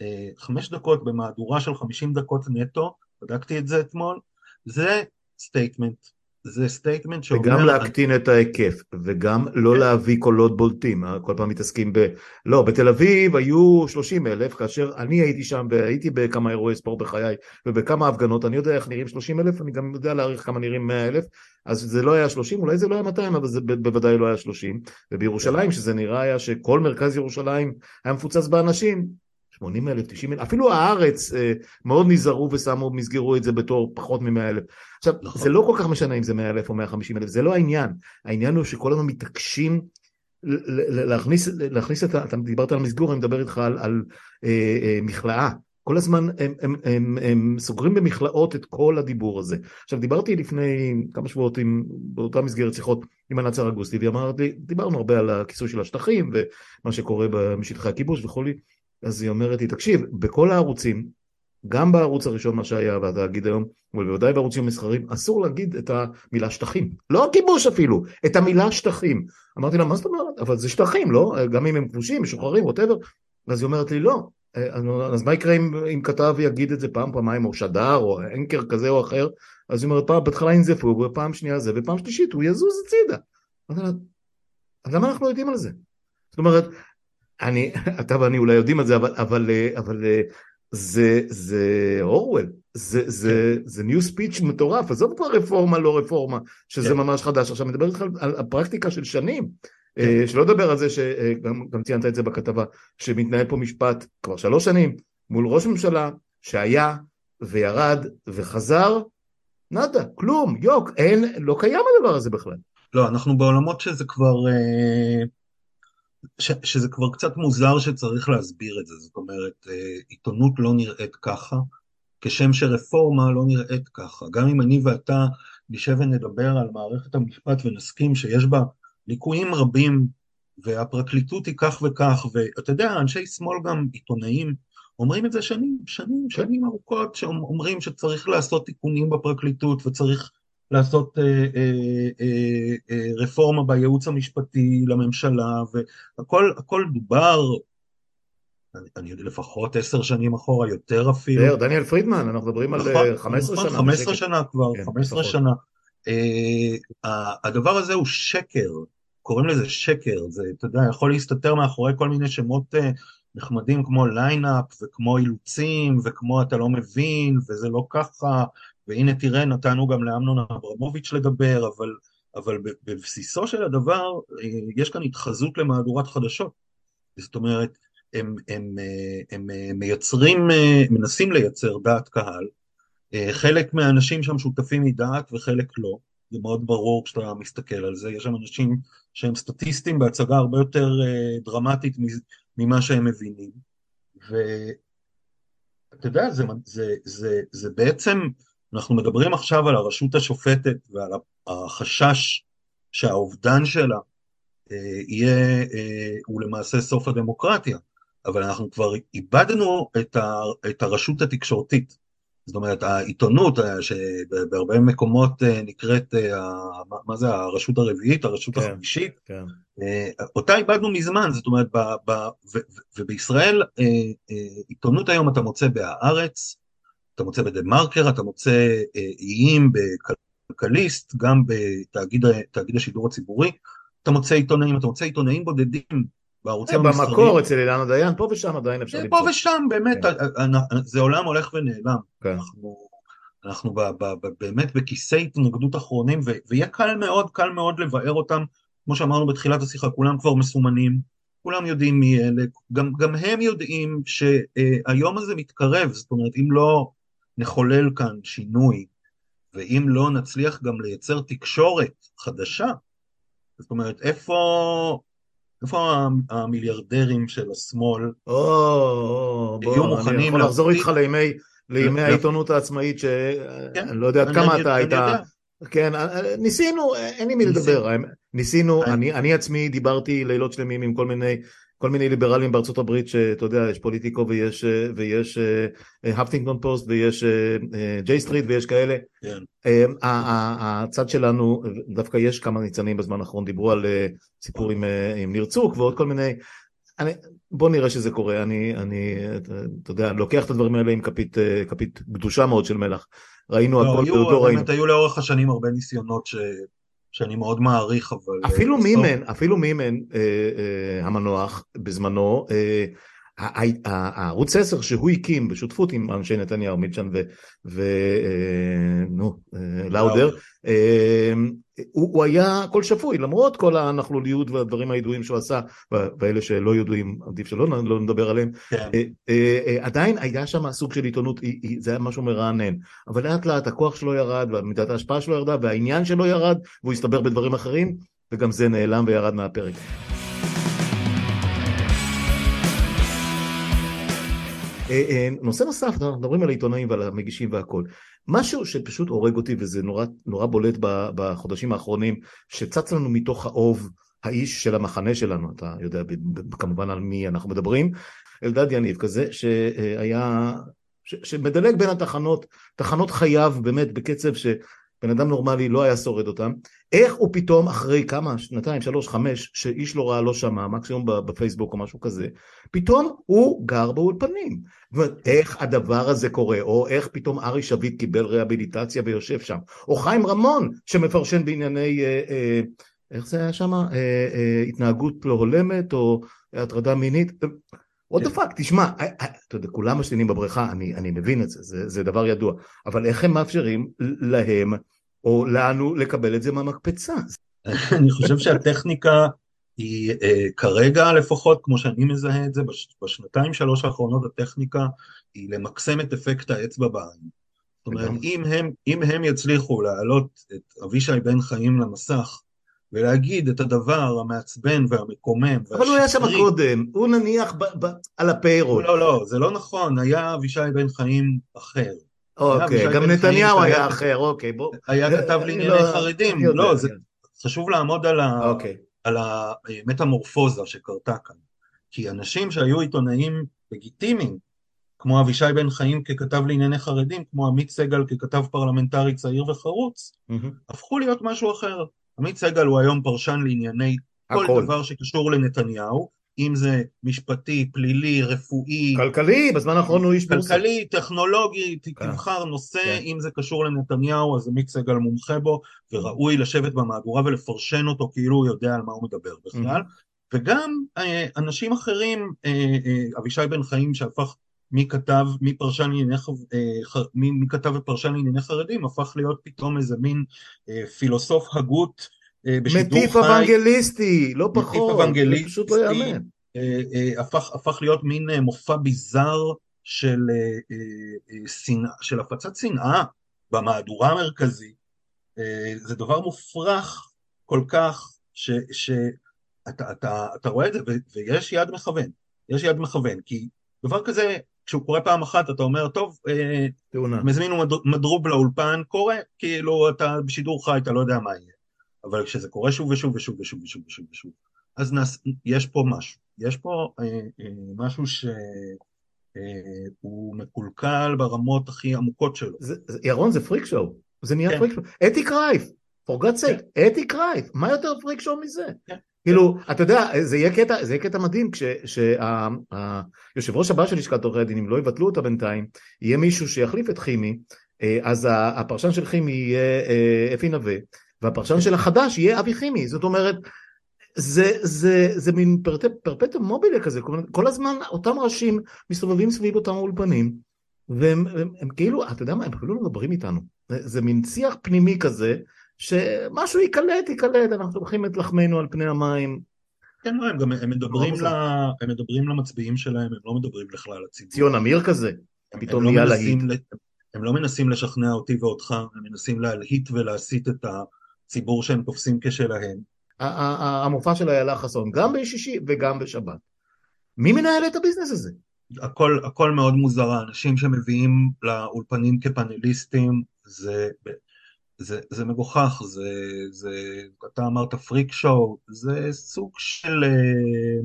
אה, חמש דקות במהדורה של חמישים דקות נטו, בדקתי את זה אתמול, זה statement. זה statement שאומר... וגם להקטין. את ההיקף, וגם לא כן. להביא קולות בולטים, כל פעם מתעסקים ב... לא, בתל אביב היו 30 אלף, כאשר אני הייתי שם והייתי בכמה אירועי ספורט בחיי ובכמה הפגנות, אני יודע איך נראים 30 אלף, אני גם יודע להעריך כמה נראים 100 אלף, אז זה לא היה 30, אולי זה לא היה 200, אבל זה בוודאי לא היה 30, ובירושלים, כן. שזה נראה היה שכל מרכז ירושלים היה מפוצץ באנשים, 80 אלף, 90 אלף, אפילו הארץ אה, מאוד נזהרו ושמו, מסגרו את זה בתור פחות מ-100 אלף. עכשיו, נכון. זה לא כל כך משנה אם זה 100 אלף או 150 אלף, זה לא העניין. העניין הוא שכל הזמן מתעקשים להכניס, להכניס את ה... אתה דיברת על מסגור, אני מדבר איתך על, על אה, אה, מכלאה. כל הזמן הם, הם, הם, הם סוגרים במכלאות את כל הדיבור הזה. עכשיו דיברתי לפני כמה שבועות עם, באותה מסגרת שיחות עם ענת סרגוסטי, והיא אמרת לי, דיברנו הרבה על הכיסוי של השטחים ומה שקורה בשטחי הכיבוש וכולי, אז היא אומרת לי, תקשיב, בכל הערוצים, גם בערוץ הראשון מה שהיה והתאגיד היום, ובוודאי בערוצים המסחרים, אסור להגיד את המילה שטחים. לא הכיבוש אפילו, את המילה שטחים. אמרתי לה, מה זאת אומרת? אבל זה שטחים, לא? גם אם הם כבושים, משוחררים, ווטאבר. אז היא אומרת לי, לא. אז מה יקרה אם, אם כתב יגיד את זה פעם, פעמיים, או שדר, או אנקר כזה או אחר? אז היא אומרת, פעם, בהתחלה ינזפו, ופעם שנייה זה, ופעם שלישית הוא יזוז הצידה. אז למה אנחנו לא יודעים על זה? זאת אומרת, אני, אתה ואני אולי יודעים את זה, אבל, אבל, אבל זה, זה אורוול, זה, זה, כן. זה ניו ספיץ' מטורף, עזוב כבר רפורמה לא רפורמה, שזה כן. ממש חדש, עכשיו מדבר איתך על הפרקטיקה של שנים, כן. אה, שלא לדבר על זה שגם ציינת את זה בכתבה, שמתנהל פה משפט כבר שלוש שנים מול ראש ממשלה שהיה וירד וחזר, נאדה, כלום, יוק, אין, לא קיים הדבר הזה בכלל. לא, אנחנו בעולמות שזה כבר... אה... ש, שזה כבר קצת מוזר שצריך להסביר את זה, זאת אומרת, אה, עיתונות לא נראית ככה, כשם שרפורמה לא נראית ככה. גם אם אני ואתה נשב ונדבר על מערכת המשפט ונסכים שיש בה ליקויים רבים, והפרקליטות היא כך וכך, ואתה יודע, אנשי שמאל גם עיתונאים, אומרים את זה שנים, שנים, שנים ארוכות, שאומרים שצריך לעשות תיקונים בפרקליטות וצריך לעשות אה, אה, אה, אה, רפורמה בייעוץ המשפטי לממשלה, והכל דובר, אני, אני יודע, לפחות עשר שנים אחורה, יותר אפילו. דניאל פרידמן, אנחנו מדברים נכון, על 15 נכון, שנה. 15 שנה כבר, כן, 15 לפחות. שנה. אה, הדבר הזה הוא שקר, קוראים לזה שקר, זה, אתה יודע, יכול להסתתר מאחורי כל מיני שמות אה, נחמדים כמו lineup וכמו אילוצים וכמו אתה לא מבין וזה לא ככה והנה תראה, נתנו גם לאמנון אברמוביץ' לדבר, אבל, אבל בבסיסו של הדבר אה, יש כאן התחזות למהדורת חדשות. זאת אומרת, הם, הם, אה, הם אה, מייצרים, מנסים לייצר דעת קהל, חלק מהאנשים שם שותפים מדעת וחלק לא, זה מאוד ברור כשאתה מסתכל על זה, יש שם אנשים שהם סטטיסטים בהצגה הרבה יותר דרמטית ממה שהם מבינים, ואתה יודע, זה, זה, זה, זה בעצם אנחנו מדברים עכשיו על הרשות השופטת ועל החשש שהאובדן שלה אה, יהיה, אה, הוא למעשה סוף הדמוקרטיה, אבל אנחנו כבר איבדנו את, ה, את הרשות התקשורתית. זאת אומרת, העיתונות, אה, שבהרבה מקומות נקראת, מה זה, הרשות הרביעית, הרשות כן, החמישית, כן. אותה איבדנו מזמן, זאת אומרת, ב, ב, ו, ובישראל עיתונות היום אתה מוצא בהארץ, אתה מוצא בדה מרקר, אתה מוצא אה, איים בכלכליסט, גם בתאגיד השידור הציבורי, אתה מוצא עיתונאים, אתה מוצא עיתונאים בודדים בערוצים אה, המסחריים. במקור אצל אילנה דיין, פה ושם עדיין אפשר למצוא. פה ושם, באמת, כן. זה עולם הולך ונעלם. כן. אנחנו, באמת בכיסי התנגדות אחרונים, ויהיה קל מאוד, קל מאוד לבאר אותם כמו שאמרנו בתחילת השיחה, כולם כבר מסומנים, כולם יודעים מי אלה, גם, גם הם יודעים שהיום הזה מתקרב, זאת אומרת, אם לא נחולל כאן שינוי, ואם לא נצליח גם לייצר תקשורת חדשה, זאת אומרת, איפה, איפה המיליארדרים של השמאל או, בוא, אני יכול לחזור איתך לימי, לימי העיתונות העצמאית, שאני כן, לא יודע עד כמה אתה היית... כן, ניסינו, אין לי מי לדבר, ניסינו, אני עצמי דיברתי לילות שלמים עם כל מיני כל מיני ליברלים בארצות הברית שאתה יודע יש פוליטיקו ויש ויש האפינגטון פוסט ויש ג'יי סטריט ויש כאלה כן. הצד שלנו דווקא יש כמה ניצנים בזמן האחרון דיברו על סיפור עם, עם ניר צוק ועוד כל מיני אני, בוא נראה שזה קורה אני, אני אתה יודע לוקח את הדברים האלה עם כפית, כפית גדושה מאוד של מלח ראינו לא, הכל, היו, באמת ראינו. היו לאורך השנים הרבה ניסיונות ש... שאני מאוד מעריך, אבל... אה, אפילו. מימן, אפילו מימן אה, אה, המנוח בזמנו, הערוץ 10 שהוא הקים בשותפות עם אנשי נתניהו, מילצ'ן ונו, אה, אה, לאודר, הוא, הוא היה קול שפוי למרות כל הנכלוליות והדברים הידועים שהוא עשה ואלה שלא ידועים עדיף שלא לא נדבר עליהם כן. עדיין היה שם סוג של עיתונות זה היה משהו מרענן אבל לאט לאט הכוח שלו ירד ומידת ההשפעה שלו ירדה והעניין שלו ירד והוא הסתבר בדברים אחרים וגם זה נעלם וירד מהפרק. נושא נוסף, אנחנו מדברים על העיתונאים ועל המגישים והכל. משהו שפשוט הורג אותי וזה נורא, נורא בולט בחודשים האחרונים, שצץ לנו מתוך האוב האיש של המחנה שלנו, אתה יודע כמובן על מי אנחנו מדברים, אלדד יניב כזה שהיה, ש, שמדלג בין התחנות, תחנות חייו באמת בקצב ש... בן אדם נורמלי לא היה שורד אותם, איך הוא פתאום אחרי כמה, שנתיים, שלוש, חמש, שאיש לא ראה, לא שמע, מקסימום בפייסבוק או משהו כזה, פתאום הוא גר באולפנים. זאת אומרת, איך הדבר הזה קורה, או איך פתאום ארי שביט קיבל רהביליטציה ויושב שם, או חיים רמון שמפרשן בענייני, אה, אה, איך זה היה שם, אה, אה, התנהגות לא הולמת, או הטרדה מינית. what the fuck, תשמע, אה, אה, אתה יודע, כולם משתינים בבריכה, אני, אני מבין את זה, זה, זה דבר ידוע, אבל איך הם מאפשרים להם או לנו לקבל את זה מהמקפצה? אני חושב שהטכניקה היא אה, כרגע לפחות, כמו שאני מזהה את זה, בש, בשנתיים שלוש האחרונות הטכניקה היא למקסם את אפקט האצבע בעין. זאת אומרת, אם הם, אם הם יצליחו להעלות את אבישי בן חיים למסך ולהגיד את הדבר המעצבן והמקומם והשקרי. אבל הוא היה שם קודם, הוא נניח ב- ב- על הפיירול. לא, לא, זה לא נכון, היה אבישי בן חיים אחר. אוקיי, גם נתניהו היה אחר, אוקיי, בוא. היה כתב לענייני לא, חרדים, לא, זה חשוב לעמוד על, ה, אוקיי. על המטמורפוזה שקרתה כאן. כי אנשים שהיו עיתונאים לגיטימיים, כמו אבישי בן חיים ככתב לענייני חרדים, כמו עמית סגל ככתב פרלמנטרי צעיר וחרוץ, mm-hmm. הפכו להיות משהו אחר. עמית סגל הוא היום פרשן לענייני הכל. כל דבר שקשור לנתניהו, אם זה משפטי, פלילי, רפואי. כלכלי, בזמן האחרון הוא איש בורסה. כלכלי, טכנולוגי, כן. תבחר נושא, כן. אם זה קשור לנתניהו, אז עמית סגל מומחה בו, וראוי לשבת במהדורה ולפרשן אותו כאילו הוא יודע על מה הוא מדבר בכלל. וגם אה, אנשים אחרים, אה, אה, אבישי בן חיים שהפך מכתב, מפרשן לענייני, מכתב ופרשן לענייני חרדים, הפך להיות פתאום איזה מין פילוסוף הגות אה, בשידור חי. מטיף אוונגליסטי, לא פחות. מטיף אוונגליסטי. פשוט לא יאמן. אה, אה, הפך, הפך להיות מין מופע ביזאר של, של הפצת שנאה במהדורה המרכזית. זה דבר מופרך כל כך, שאתה אתה, אתה רואה את זה, ויש יד מכוון. יש יד מכוון, כי דבר כזה, כשהוא קורה פעם אחת, אתה אומר, טוב, מזמינו מדרוב לאולפן, קורה, כאילו אתה בשידור חי, אתה לא יודע מה יהיה. אבל כשזה קורה שוב ושוב ושוב ושוב ושוב ושוב ושוב, אז נס, יש פה משהו, יש פה אה, אה, משהו שהוא אה, מקולקל ברמות הכי עמוקות שלו. זה, זה, ירון זה פריק שואו, זה נהיה כן. פריק שואו, אתי קרייף, for God's sake, כן. אתי קרייף, מה יותר פריק שואו מזה? כן. כאילו, אתה יודע, זה יהיה קטע, זה יהיה קטע מדהים כשהיושב ראש הבא של לשכת עורכי הדין, אם לא יבטלו אותה בינתיים, יהיה מישהו שיחליף את חימי, אה, אז הפרשן של חימי יהיה אה, אפי נווה, והפרשן של החדש יהיה אבי חימי, זאת אומרת, זה, זה, זה מין פרפטום מובילה כזה, כל הזמן אותם ראשים מסתובבים סביב אותם אולפנים, והם הם, הם, הם כאילו, אתה יודע מה, הם אפילו לא מדברים איתנו, זה, זה מין שיח פנימי כזה, שמשהו ייקלט, ייקלט, אנחנו שולחים את לחמנו על פני המים. כן, לא, הם גם הם מדברים, ל... הם מדברים למצביעים שלהם, הם לא מדברים לכלל הציבור. ציון אמיר כזה, הם, פתאום לא נהיה מנסים להיט. הם לא מנסים לשכנע אותי ואותך, הם מנסים להלהיט ולהסית את הציבור שהם תופסים כשלהם. המופע של איילה חסון, גם בשישי וגם בשבת. מי מנהל את הביזנס הזה? הכל, הכל מאוד מוזר, האנשים שמביאים לאולפנים כפאנליסטים, זה, זה, זה מגוחך, זה, זה, אתה אמרת פריק שואו, זה סוג של, אה,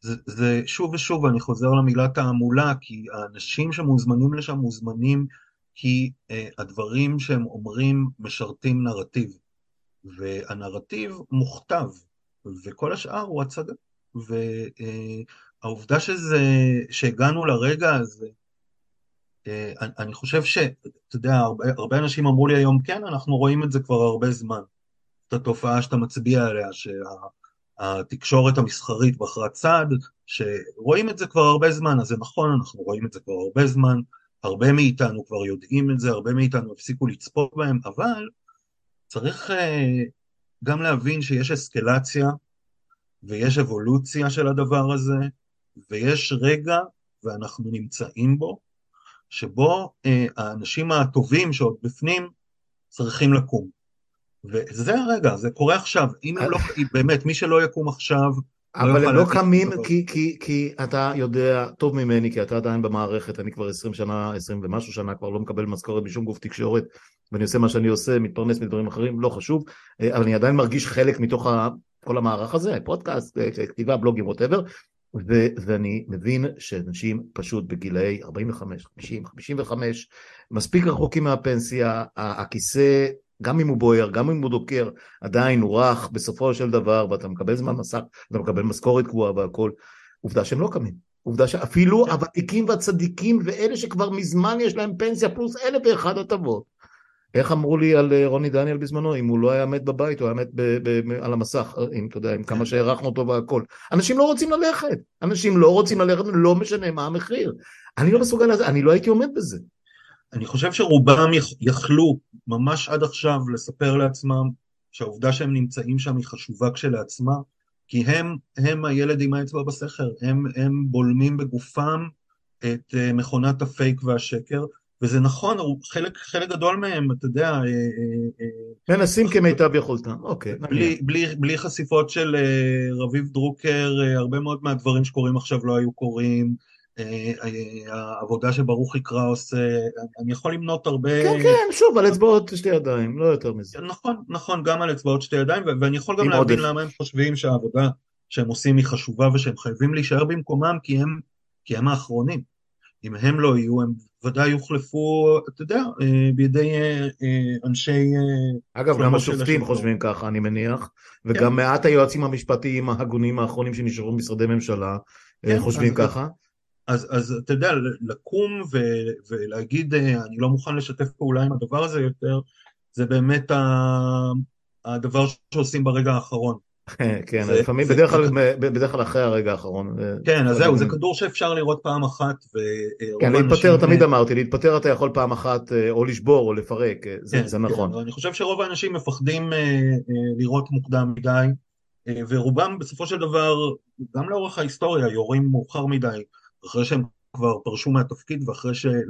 זה, זה שוב ושוב, אני חוזר למילה תעמולה, כי האנשים שמוזמנים לשם מוזמנים כי אה, הדברים שהם אומרים משרתים נרטיב, והנרטיב מוכתב, וכל השאר הוא הצגה. והעובדה שזה, שהגענו לרגע הזה, אה, אני- אני חושב שאתה יודע, הרבה, הרבה אנשים אמרו לי היום, כן, אנחנו רואים את זה כבר הרבה זמן. את התופעה שאתה מצביע עליה, שהתקשורת המסחרית בחרה צד, שרואים את זה כבר הרבה זמן, אז זה נכון, אנחנו רואים את זה כבר הרבה זמן, הרבה מאיתנו כבר יודעים את זה, הרבה מאיתנו הפסיקו לצפות בהם, אבל צריך אה, גם להבין שיש אסקלציה ויש אבולוציה של הדבר הזה, ויש רגע, ואנחנו נמצאים בו, שבו אה, האנשים הטובים שעוד בפנים צריכים לקום. וזה הרגע, זה קורה עכשיו. אם הם לא, באמת, מי שלא יקום עכשיו, אבל יוכל הם לא קמים. כי, כי, כי אתה יודע טוב ממני, כי אתה עדיין במערכת, אני כבר 20 שנה, 20 ומשהו שנה, כבר לא מקבל משכורת משום גוף תקשורת, ואני עושה מה שאני עושה, מתפרנס מדברים אחרים, לא חשוב, אה, אבל אני עדיין מרגיש חלק מתוך ה, כל המערך הזה, פודקאסט, אה, כתיבה, בלוגים, ווטאבר, ואני מבין שאנשים פשוט בגילאי 45, 50, 55, מספיק רחוקים מהפנסיה, הכיסא, גם אם הוא בוער, גם אם הוא דוקר, עדיין הוא רך בסופו של דבר, ואתה מקבל זמן מסך, אתה מקבל משכורת קבועה והכל. עובדה שהם לא קמים. עובדה שאפילו כן. הוותיקים והצדיקים ואלה שכבר מזמן יש להם פנסיה פלוס אלף ואחד הטבות. איך אמרו לי על אה, רוני דניאל בזמנו, אם הוא לא היה מת בבית, הוא היה מת ב- ב- על המסך, אם אתה יודע, עם כמה שהערכנו אותו והכל. אנשים לא רוצים ללכת, אנשים לא רוצים ללכת, לא משנה מה המחיר. אני לא מסוגל לזה, אני לא הייתי עומד בזה. אני חושב שרובם יכ- יכלו ממש עד עכשיו לספר לעצמם שהעובדה שהם נמצאים שם היא חשובה כשלעצמה, כי הם, הם הילד עם האצבע בסכר, הם, הם בולמים בגופם את אה, מכונת הפייק והשקר, וזה נכון, חלק, חלק גדול מהם, אתה יודע, אה, אה, אה, מנסים כמיטב יכולתם, אוקיי. בלי, בלי, בלי חשיפות של אה, רביב דרוקר, אה, הרבה מאוד מהדברים שקורים עכשיו לא היו קורים, העבודה שברוכי קראוס, אני יכול למנות הרבה... כן, כן, שוב, על אצבעות שתי ידיים, לא יותר מזה. נכון, נכון, גם על אצבעות שתי ידיים, ואני יכול גם להבין עודף. למה הם חושבים שהעבודה שהם עושים היא חשובה ושהם חייבים להישאר במקומם כי הם, כי הם האחרונים. אם הם לא יהיו, הם ודאי יוחלפו, אתה יודע, אה, בידי אה, אה, אנשי... אגב, גם השופטים. חושבים ככה, אני מניח, כן. וגם מעט היועצים המשפטיים ההגונים האחרונים שנשארו במשרדי ממשלה כן, חושבים אז- ככה. אז, אז אתה יודע, לקום ו, ולהגיד, אני לא מוכן לשתף פעולה עם הדבר הזה יותר, זה באמת הדבר שעושים ברגע האחרון. כן, לפעמים, בדרך כלל אחרי הרגע האחרון. אה, כן, אז זהו, זה אה, כדור שאפשר לראות פעם אחת, ורוב כן. להתפטר, תמיד אמרתי, להתפטר אתה יכול פעם אחת אה, או לשבור או לפרק, אה, זה כן, זה נכון. כן, אני חושב שרוב האנשים מפחדים אה, אה, לראות מוקדם מדי, אה, ורובם בסופו של דבר, גם לאורך ההיסטוריה, יורים מאוחר מדי, אחרי שהם כבר פרשו מהתפקיד, ואחרי של...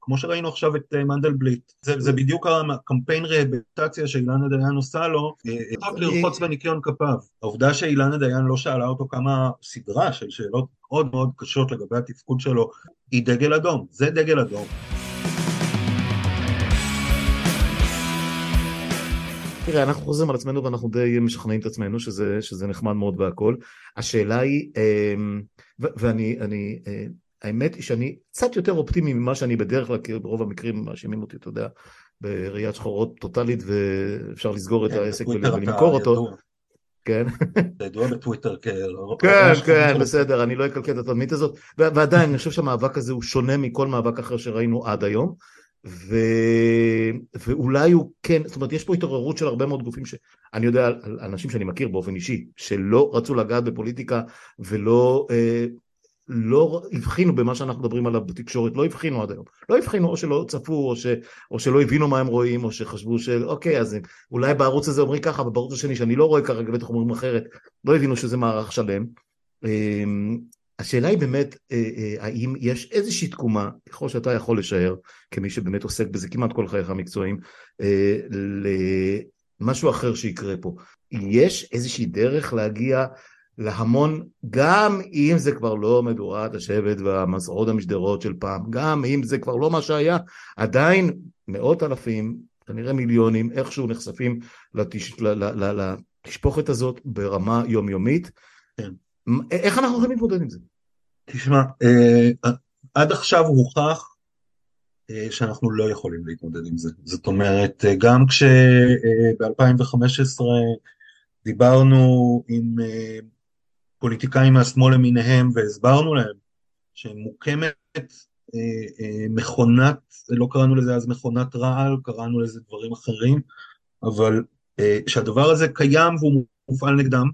כמו שראינו עכשיו את אה, מנדלבליט. זה, זה בדיוק הקמפיין רהביליטציה שאילנה דיין עושה לו, אה, אה, אני- לרחוץ בניקיון כפיו. העובדה שאילנה דיין לא שאלה אותו כמה סדרה של שאלות מאוד מאוד קשות לגבי התפקוד שלו, היא דגל אדום, זה דגל אדום. תראה, אנחנו חוזרים על עצמנו ואנחנו די משכנעים את עצמנו שזה, שזה נחמד מאוד והכל. השאלה היא, אמ, ו- ואני, אני, האמת היא שאני קצת יותר אופטימי ממה שאני בדרך כלל, כי ברוב המקרים מאשימים אותי, אתה יודע, בראיית שחורות טוטאלית ואפשר לסגור את כן, העסק ולמכור אותו. כן, אתה ידוע בטוויטר כ... כן, כן, בסדר, אני לא אקלקל את התדמית הזאת, ועדיין, אני חושב שהמאבק הזה הוא שונה מכל מאבק אחר שראינו עד היום, ו... ואולי הוא כן, זאת אומרת, יש פה התעוררות של הרבה מאוד גופים, ש... אני יודע על אנשים שאני מכיר באופן אישי, שלא רצו לגעת בפוליטיקה ולא... אה, לא הבחינו במה שאנחנו מדברים עליו בתקשורת, לא הבחינו עד היום. לא הבחינו או שלא צפו, או, ש, או שלא הבינו מה הם רואים, או שחשבו שאוקיי, אז אולי בערוץ הזה אומרים ככה, אבל בערוץ השני, שאני לא רואה כרגע, בטח אומרים אחרת, לא הבינו שזה מערך שלם. אמ, השאלה היא באמת, אה, אה, האם יש איזושהי תקומה, ככל שאתה יכול לשער, כמי שבאמת עוסק בזה כמעט כל חייך המקצועיים, אה, למשהו אחר שיקרה פה. יש איזושהי דרך להגיע להמון, גם אם זה כבר לא מדורת השבט והמסעות המשדרות של פעם, גם אם זה כבר לא מה שהיה, עדיין מאות אלפים, כנראה מיליונים, איכשהו נחשפים לתש... לתשפוכת הזאת ברמה יומיומית. כן. איך אנחנו יכולים להתמודד עם זה? תשמע, אה, עד עכשיו הוכח אה, שאנחנו לא יכולים להתמודד עם זה. זאת אומרת, אה, גם כשב-2015 דיברנו עם פוליטיקאים מהשמאל למיניהם והסברנו להם שמוקמת מכונת, לא קראנו לזה אז מכונת רעל, קראנו לזה דברים אחרים, אבל שהדבר הזה קיים והוא מופעל נגדם,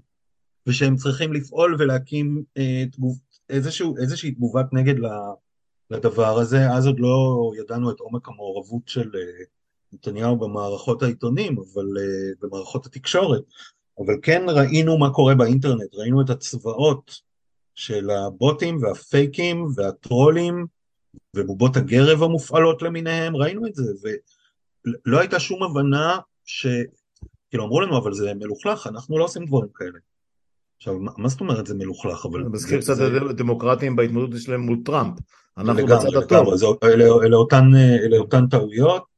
ושהם צריכים לפעול ולהקים אה, תגוב, איזשהו, איזושהי תגובת נגד לדבר הזה, אז עוד לא ידענו את עומק המעורבות של אה, נתניהו במערכות העיתונים, אבל אה, במערכות התקשורת, אבל כן ראינו מה קורה באינטרנט, ראינו את הצבאות של הבוטים והפייקים והטרולים ובובות הגרב המופעלות למיניהם, ראינו את זה, ולא הייתה שום הבנה ש... כאילו אמרו לנו, אבל זה מלוכלך, אנחנו לא עושים דברים כאלה. עכשיו, מה זאת אומרת זה מלוכלך? אבל... אני מזכיר קצת את הדמוקרטים בהתמודדות שלהם מול טראמפ. אנחנו בצד הטוב. אלה אותן טעויות. כן. אה,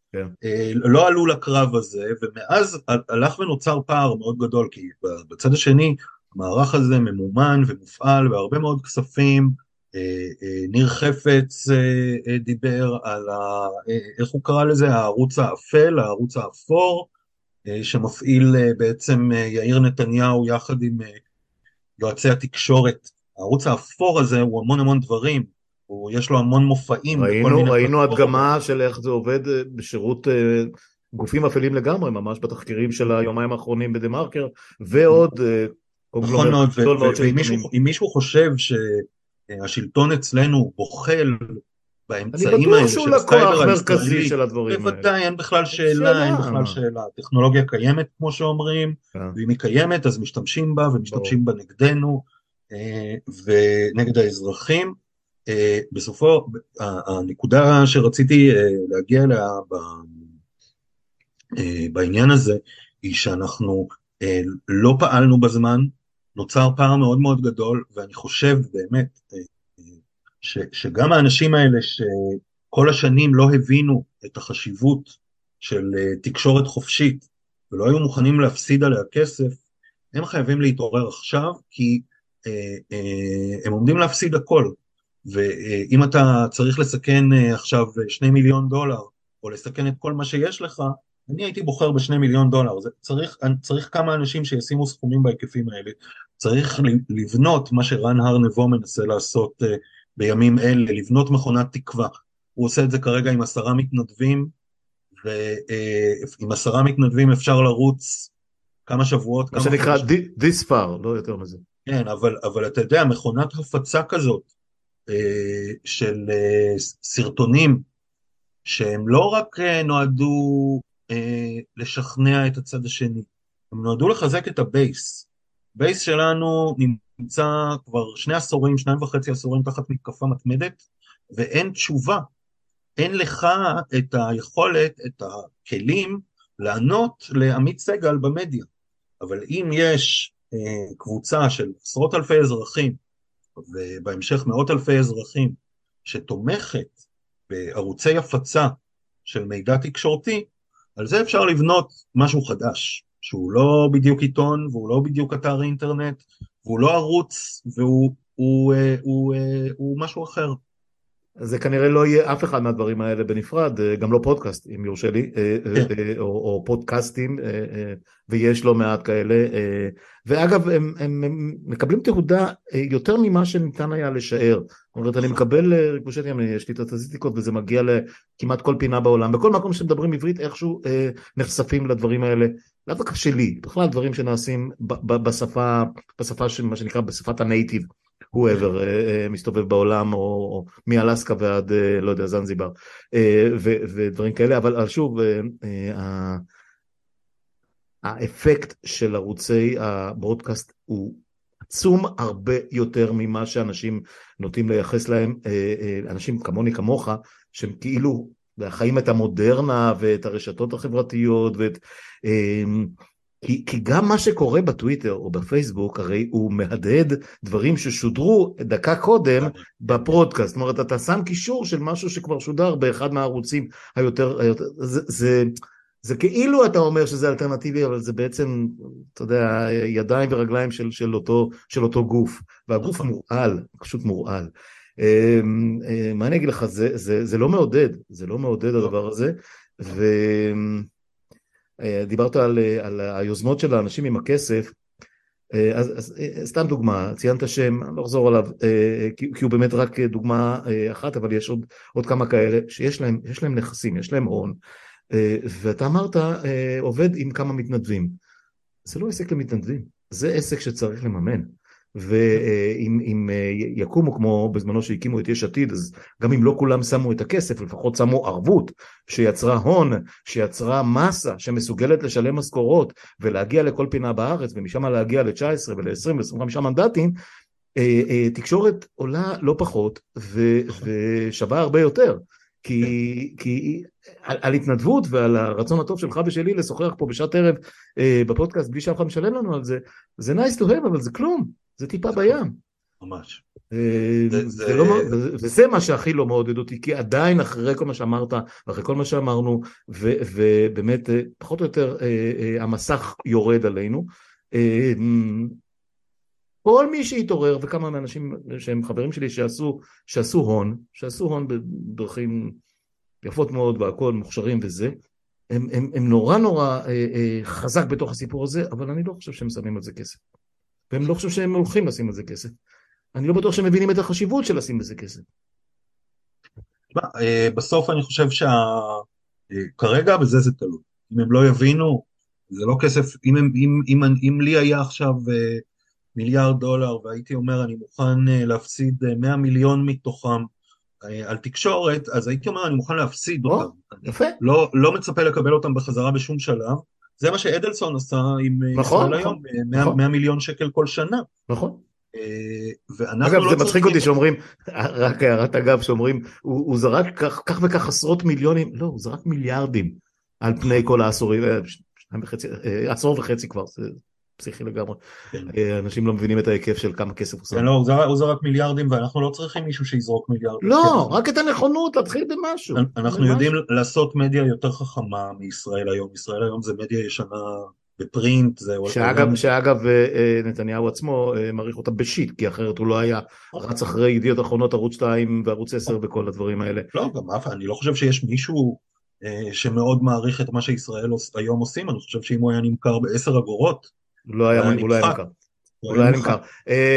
לא עלו לקרב הזה, ומאז הלך ונוצר פער מאוד גדול, כי בצד השני המערך הזה ממומן ומופעל בהרבה מאוד כספים. אה, אה, ניר חפץ דיבר על, ה, איך הוא קרא לזה, הערוץ האפל, הערוץ האפור, שמפעיל בעצם יאיר נתניהו יחד עם יועצי התקשורת. הערוץ האפור הזה הוא המון המון דברים, הוא, יש לו המון מופעים. ראינו, ראינו הדגמה של איך זה עובד אה, בשירות אה, גופים אפלים לגמרי, ממש בתחקירים של היומיים האחרונים בדה מרקר, ועוד אה, נכון מאוד, ואם מישהו חושב שהשלטון אצלנו בוחל באמצעים האלה של הסייבר הישראלי, של הדברים האלה. בוודאי, אין בכלל שאלה, אין בכלל שאלה. הטכנולוגיה קיימת, כמו שאומרים, כן. ואם היא קיימת, אז משתמשים בה, ומשתמשים בה נגדנו, ונגד האזרחים. אה, בסופו, הנקודה שרציתי אה, להגיע אליה בעניין הזה, היא שאנחנו לא פעלנו בזמן, נוצר פער מאוד מאוד גדול, ואני חושב באמת, ש, שגם האנשים האלה שכל השנים לא הבינו את החשיבות של אה, תקשורת חופשית ולא היו מוכנים להפסיד עליה כסף, הם חייבים להתעורר עכשיו כי אה, אה, הם עומדים להפסיד הכל. ואם אתה צריך לסכן אה, עכשיו שני מיליון דולר או לסכן את כל מה שיש לך, אני הייתי בוחר בשני מיליון דולר, זה צריך, צריך כמה אנשים שישימו סכומים בהיקפים האלה, צריך לבנות מה שרן הר נבו מנסה לעשות אה, בימים אלה, לבנות מכונת תקווה. הוא עושה את זה כרגע עם עשרה מתנדבים, ועם עשרה מתנדבים אפשר לרוץ כמה שבועות, מה שנקרא דיספר, לא יותר מזה. כן, אבל, אבל אתה יודע, מכונת הפצה כזאת אה, של אה, סרטונים, שהם לא רק אה, נועדו לשכנע את הצד השני, הם נועדו לחזק את הבייס. בייס שלנו נמצא כבר שני עשורים, שניים וחצי עשורים תחת מתקפה מתמדת, ואין תשובה. אין לך את היכולת, את הכלים, לענות לעמית סגל במדיה. אבל אם יש אה, קבוצה של עשרות אלפי אזרחים, ובהמשך מאות אלפי אזרחים, שתומכת בערוצי הפצה של מידע תקשורתי, על זה אפשר לבנות משהו חדש. שהוא לא בדיוק עיתון, והוא לא בדיוק אתר אינטרנט, והוא לא ערוץ, והוא הוא, הוא, הוא, הוא משהו אחר. זה כנראה לא יהיה אף אחד מהדברים האלה בנפרד, גם לא פודקאסט, אם יורשה לי, כן. או, או פודקאסטים, ויש לא מעט כאלה. ואגב, הם, הם, הם מקבלים תהודה יותר ממה שניתן היה לשער. זאת אומרת, אני מקבל ריקושטים, יש לי את הסטטיסטיקות, וזה מגיע לכמעט כל פינה בעולם. בכל מקום שמדברים עברית, איכשהו נחשפים לדברים האלה. לאו דווקא שלי, בכלל דברים שנעשים בשפה, בשפה, מה שנקרא, בשפת הנייטיב. Whoever מסתובב בעולם, או, או מאלסקה ועד, לא יודע, זנזיבר, ודברים כאלה, אבל שוב, האפקט של ערוצי הברודקאסט הוא עצום הרבה יותר ממה שאנשים נוטים לייחס להם, אנשים כמוני כמוך, שהם כאילו חיים את המודרנה ואת הרשתות החברתיות ואת... כי, כי גם מה שקורה בטוויטר או בפייסבוק הרי הוא מהדהד דברים ששודרו דקה קודם בפרודקאסט, זאת אומרת אתה שם קישור של משהו שכבר שודר באחד מהערוצים היותר, היותר זה, זה, זה כאילו אתה אומר שזה אלטרנטיבי אבל זה בעצם אתה יודע ידיים ורגליים של, של, אותו, של אותו גוף והגוף נכון. מורעל, פשוט מורעל. אמ, אה, מה אני אגיד לך, זה, זה, זה לא מעודד, זה לא מעודד לא. הדבר הזה, ו... אה, דיברת על, אה, על היוזמות של האנשים עם הכסף, אה, אז, אז סתם דוגמה, ציינת שם, אני לא אחזור עליו, כי, כי הוא באמת רק דוגמה אחת, אבל יש עוד, עוד כמה כאלה שיש להם, להם נכסים, יש להם הון, ואתה אמרת, עובד עם כמה מתנדבים. זה לא עסק למתנדבים, זה עסק שצריך לממן. ואם אה, יקומו כמו בזמנו שהקימו את יש עתיד, אז גם אם לא כולם שמו את הכסף, לפחות שמו ערבות שיצרה הון, שיצרה מסה שמסוגלת לשלם משכורות ולהגיע לכל פינה בארץ ומשם להגיע ל-19 ול-20 ול-25 מנדטים, אה, אה, תקשורת עולה לא פחות ושווה הרבה יותר. כי, כי על, על התנדבות ועל הרצון הטוב שלך ושלי לשוחח פה בשעת ערב אה, בפודקאסט בלי שאף אחד משלם לנו על זה, זה nice to have אבל זה כלום, זה טיפה בים. ממש. אה, זה. לא, וזה מה שהכי לא מעודד אותי, כי עדיין אחרי כל מה שאמרת, ואחרי כל מה שאמרנו, ובאמת אה, פחות או יותר אה, המסך יורד עלינו. כל מי שהתעורר, וכמה מהאנשים שהם חברים שלי שעשו, שעשו הון, שעשו הון בדרכים יפות מאוד והכל, מוכשרים וזה, הם, הם, הם נורא נורא אה, אה, חזק בתוך הסיפור הזה, אבל אני לא חושב שהם שמים על זה כסף. והם לא חושב שהם הולכים לשים על זה כסף. אני לא בטוח שהם מבינים את החשיבות של לשים בזה כסף. אה, בסוף אני חושב שכרגע אה, בזה זה תלוי. אם הם לא יבינו, זה לא כסף, אם, הם, אם, אם, אם, אם לי היה עכשיו אה, מיליארד דולר והייתי אומר אני מוכן להפסיד 100 מיליון מתוכם על תקשורת, אז הייתי אומר אני מוכן להפסיד אותם. יפה. לא, לא מצפה לקבל אותם בחזרה בשום שלב. זה מה שאדלסון עשה עם נכון, ישראל נכון, היום, 100, נכון. 100 מיליון שקל כל שנה. נכון. אגב לא זה מצחיק אותי שאומרים, רק הערת אגב שאומרים, הוא, הוא זרק כך, כך וכך עשרות מיליונים, לא, הוא זרק מיליארדים על פני כל העשורים, עשור וחצי כבר, זה פסיכי לגמרי. כן. אנשים לא מבינים את ההיקף של כמה כסף הוא שם. לא, הוא זרק מיליארדים ואנחנו לא צריכים מישהו שיזרוק מיליארדים. לא, רק את הנכונות להתחיל במשהו. אנחנו יודעים לעשות מדיה יותר חכמה מישראל היום. ישראל היום זה מדיה ישנה בפרינט. זה שאגב, שאגב אה, אה, נתניהו עצמו אה, מעריך אותה בשיט, כי אחרת הוא לא היה רץ אחרי ידיעות אחרונות ערוץ 2 וערוץ 10 וכל הדברים האלה. לא, גם אף, אני לא חושב שיש מישהו שמאוד מעריך את מה שישראל היום עושים, אני חושב שאם הוא היה נמכר בעשר אגורות, הוא לא היה נמכר. הוא לא היה נמכר.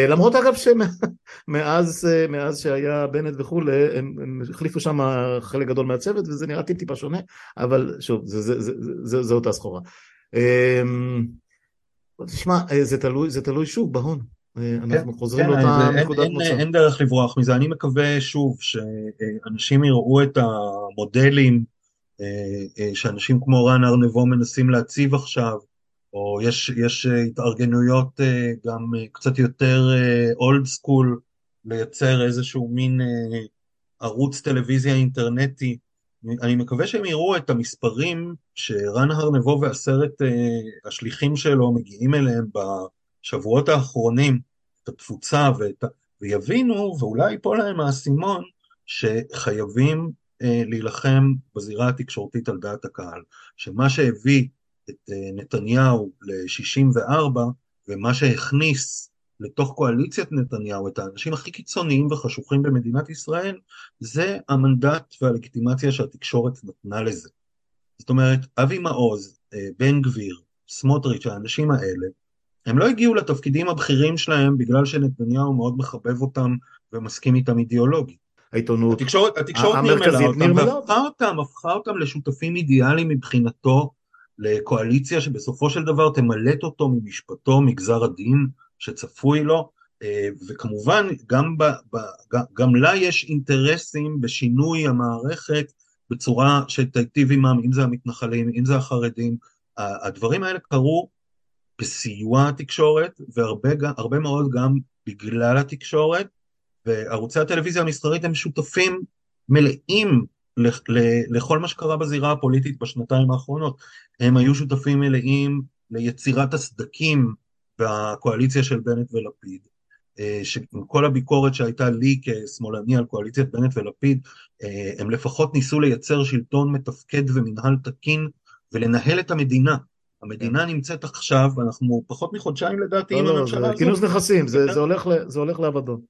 למרות אגב שמאז שהיה בנט וכולי, הם החליפו שם חלק גדול מהצוות וזה נראה טיפ טיפה שונה, אבל שוב, זה אותה סחורה. אמ, תשמע, אה, זה תלוי, זה תלוי שוב בהון. אה, אנחנו כן, חוזרים כן, לאותה נקודת מוצא. אין, אין דרך לברוח מזה. אני מקווה שוב שאנשים יראו את המודלים אה, שאנשים כמו רן ארנבו מנסים להציב עכשיו, או יש, יש התארגנויות גם קצת יותר אולד סקול, לייצר איזשהו מין ערוץ טלוויזיה אינטרנטי אני מקווה שהם יראו את המספרים שרן הרנבו uh, השליחים שלו מגיעים אליהם בשבועות האחרונים, את התפוצה ואת, ויבינו, ואולי ייפול להם האסימון, שחייבים להילחם בזירה התקשורתית על דעת הקהל. שמה שהביא את uh, נתניהו ל-64 ומה שהכניס לתוך קואליציית נתניהו, את האנשים הכי קיצוניים וחשוכים במדינת ישראל, זה המנדט והלגיטימציה שהתקשורת נתנה לזה. זאת אומרת, אבי מעוז, אה, בן גביר, סמוטריץ', האנשים האלה, הם לא הגיעו לתפקידים הבכירים שלהם בגלל שנתניהו מאוד מחבב אותם ומסכים איתם אידיאולוגית. העיתונות, התקשורת, התקשורת נרמלה אותם, והפכה אותם, הפכה אותם לשותפים אידיאליים מבחינתו, לקואליציה שבסופו של דבר תמלט אותו ממשפטו, מגזר הדין, שצפוי לו, וכמובן גם, ב, ב, גם לה יש אינטרסים בשינוי המערכת בצורה שתיטיב עמם, אם זה המתנחלים, אם זה החרדים, הדברים האלה קרו בסיוע התקשורת והרבה מאוד גם בגלל התקשורת וערוצי הטלוויזיה המסחרית הם שותפים מלאים לכל מה שקרה בזירה הפוליטית בשנתיים האחרונות. הם היו שותפים מלאים ליצירת הסדקים בקואליציה של בנט ולפיד. אה, שעם כל הביקורת שהייתה לי כשמאלני על קואליציית בנט ולפיד, אה, הם לפחות ניסו לייצר שלטון מתפקד ומנהל תקין ולנהל את המדינה. המדינה נמצאת עכשיו, אנחנו פחות מחודשיים לדעתי עם לא, לא, הממשלה הזאת. כינוס נכסים, זה זה הולך ל- זה הולך לאבדון.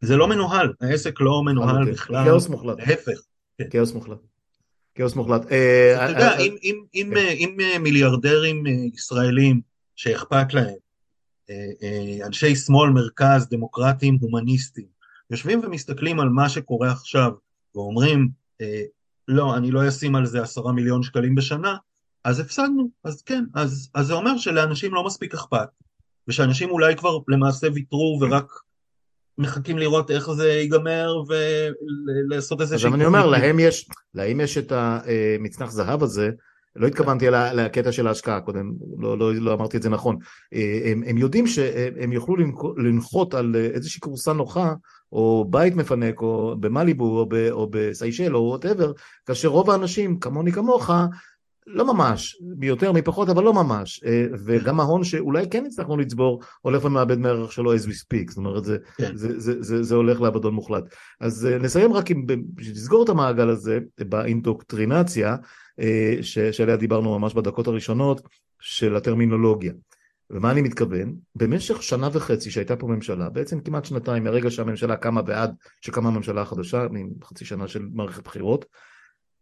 זה לא מנוהל, העסק לא מנוהל אוקיי. בכלל, כאוס מוחלט. להפך. כאוס מוחלט. כאוס מוחלט. אתה יודע, אם- אם- אם- כן. אם מיליארדרים ישראלים שאכפת להם, אה, אה, אנשי שמאל, מרכז, דמוקרטים, הומניסטים, יושבים ומסתכלים על מה שקורה עכשיו ואומרים, אה, לא, אני לא אשים על זה עשרה מיליון שקלים בשנה, אז הפסדנו, אז כן, אז, אז זה אומר שלאנשים לא מספיק אכפת, ושאנשים אולי כבר למעשה ויתרו ורק מחכים לראות איך זה ייגמר ולעשות איזה אז אני אומר, להם יש, להם יש את המצנח זהב הזה, לא התכוונתי לקטע של ההשקעה קודם, לא, לא, לא אמרתי את זה נכון. אה, הם, הם יודעים שהם יוכלו לנחות על איזושהי כורסה נוחה, או בית מפנק, או במאליבו, או, ב, או בסיישל, או whatever, כאשר רוב האנשים, כמוני כמוך, לא ממש, מיותר מפחות, אבל לא ממש. אה, וגם ההון שאולי כן הצלחנו לצבור, הולך ומאבד מערך שלו as we speak, זאת אומרת, זה, כן. זה, זה, זה, זה הולך לאבדון מוחלט. אז אה, נסיים רק עם, לסגור את המעגל הזה, באינדוקטרינציה, אה, ש- שעליה דיברנו ממש בדקות הראשונות, של הטרמינולוגיה. ומה אני מתכוון? במשך שנה וחצי שהייתה פה ממשלה, בעצם כמעט שנתיים מהרגע שהממשלה קמה ועד שקמה הממשלה החדשה, מחצי שנה של מערכת בחירות,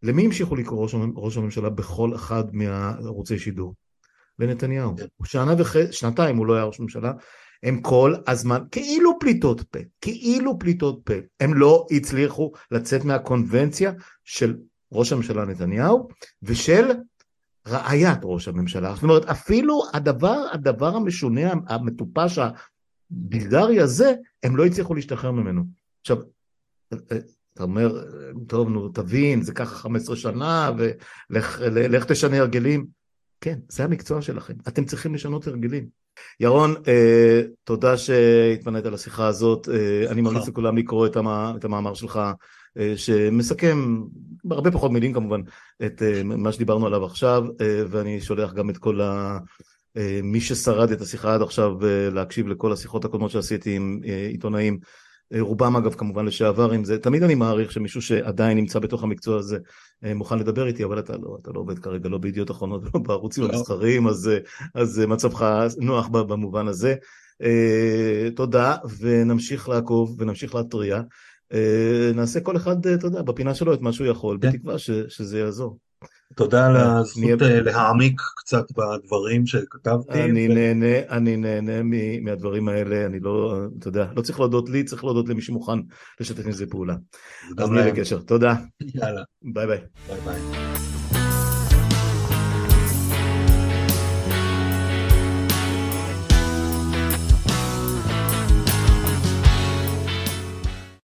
למי המשיכו לקרוא ראש, ראש הממשלה בכל אחד מהערוצי שידור? לנתניהו. כן. שנה וחצי, שנתיים הוא לא היה ראש ממשלה, הם כל הזמן כאילו פליטות פה, כאילו פליטות פה. הם לא הצליחו לצאת מהקונבנציה של ראש הממשלה נתניהו ושל רעיית ראש הממשלה. זאת אומרת, אפילו הדבר, הדבר המשונה, המטופש, הביזארי הזה, הם לא הצליחו להשתחרר ממנו. עכשיו, אתה אומר, טוב, נו, תבין, זה ככה 15 שנה, ולך לך תשנה הרגלים. כן, זה המקצוע שלכם, אתם צריכים לשנות הרגלים. ירון, אה, תודה שהתפנית לשיחה הזאת, אה, אני ממליץ לכולם לקרוא את, המ, את המאמר שלך, אה, שמסכם, בהרבה פחות מילים כמובן, את אה, מה שדיברנו עליו עכשיו, אה, ואני שולח גם את כל ה... אה, מי ששרד את השיחה עד עכשיו, אה, להקשיב לכל השיחות הקודמות שעשיתי עם אה, עיתונאים, רובם אגב כמובן לשעברים, זה תמיד אני מעריך שמישהו שעדיין נמצא בתוך המקצוע הזה אה, מוכן לדבר איתי, אבל אתה לא, אתה לא עובד כרגע לא בידיעות אחרונות ולא בערוצים לא. המסחריים, אז, אה, אז אה, מצבך נוח במובן הזה. תודה, ונמשיך לעקוב ונמשיך להתריע. נעשה כל אחד, אתה יודע, בפינה שלו את מה שהוא יכול, כן. בתקווה ש, שזה יעזור. תודה על אה, הזכות אה, להעמיק קצת בדברים שכתבתי. אני נהנה, אני נהנה מהדברים האלה, אני לא, אתה יודע, לא צריך להודות לי, צריך להודות למי שמוכן לשתף עם זה פעולה. אז נהיה. בקשר, תודה, יאללה, ביי ביי. ביי ביי.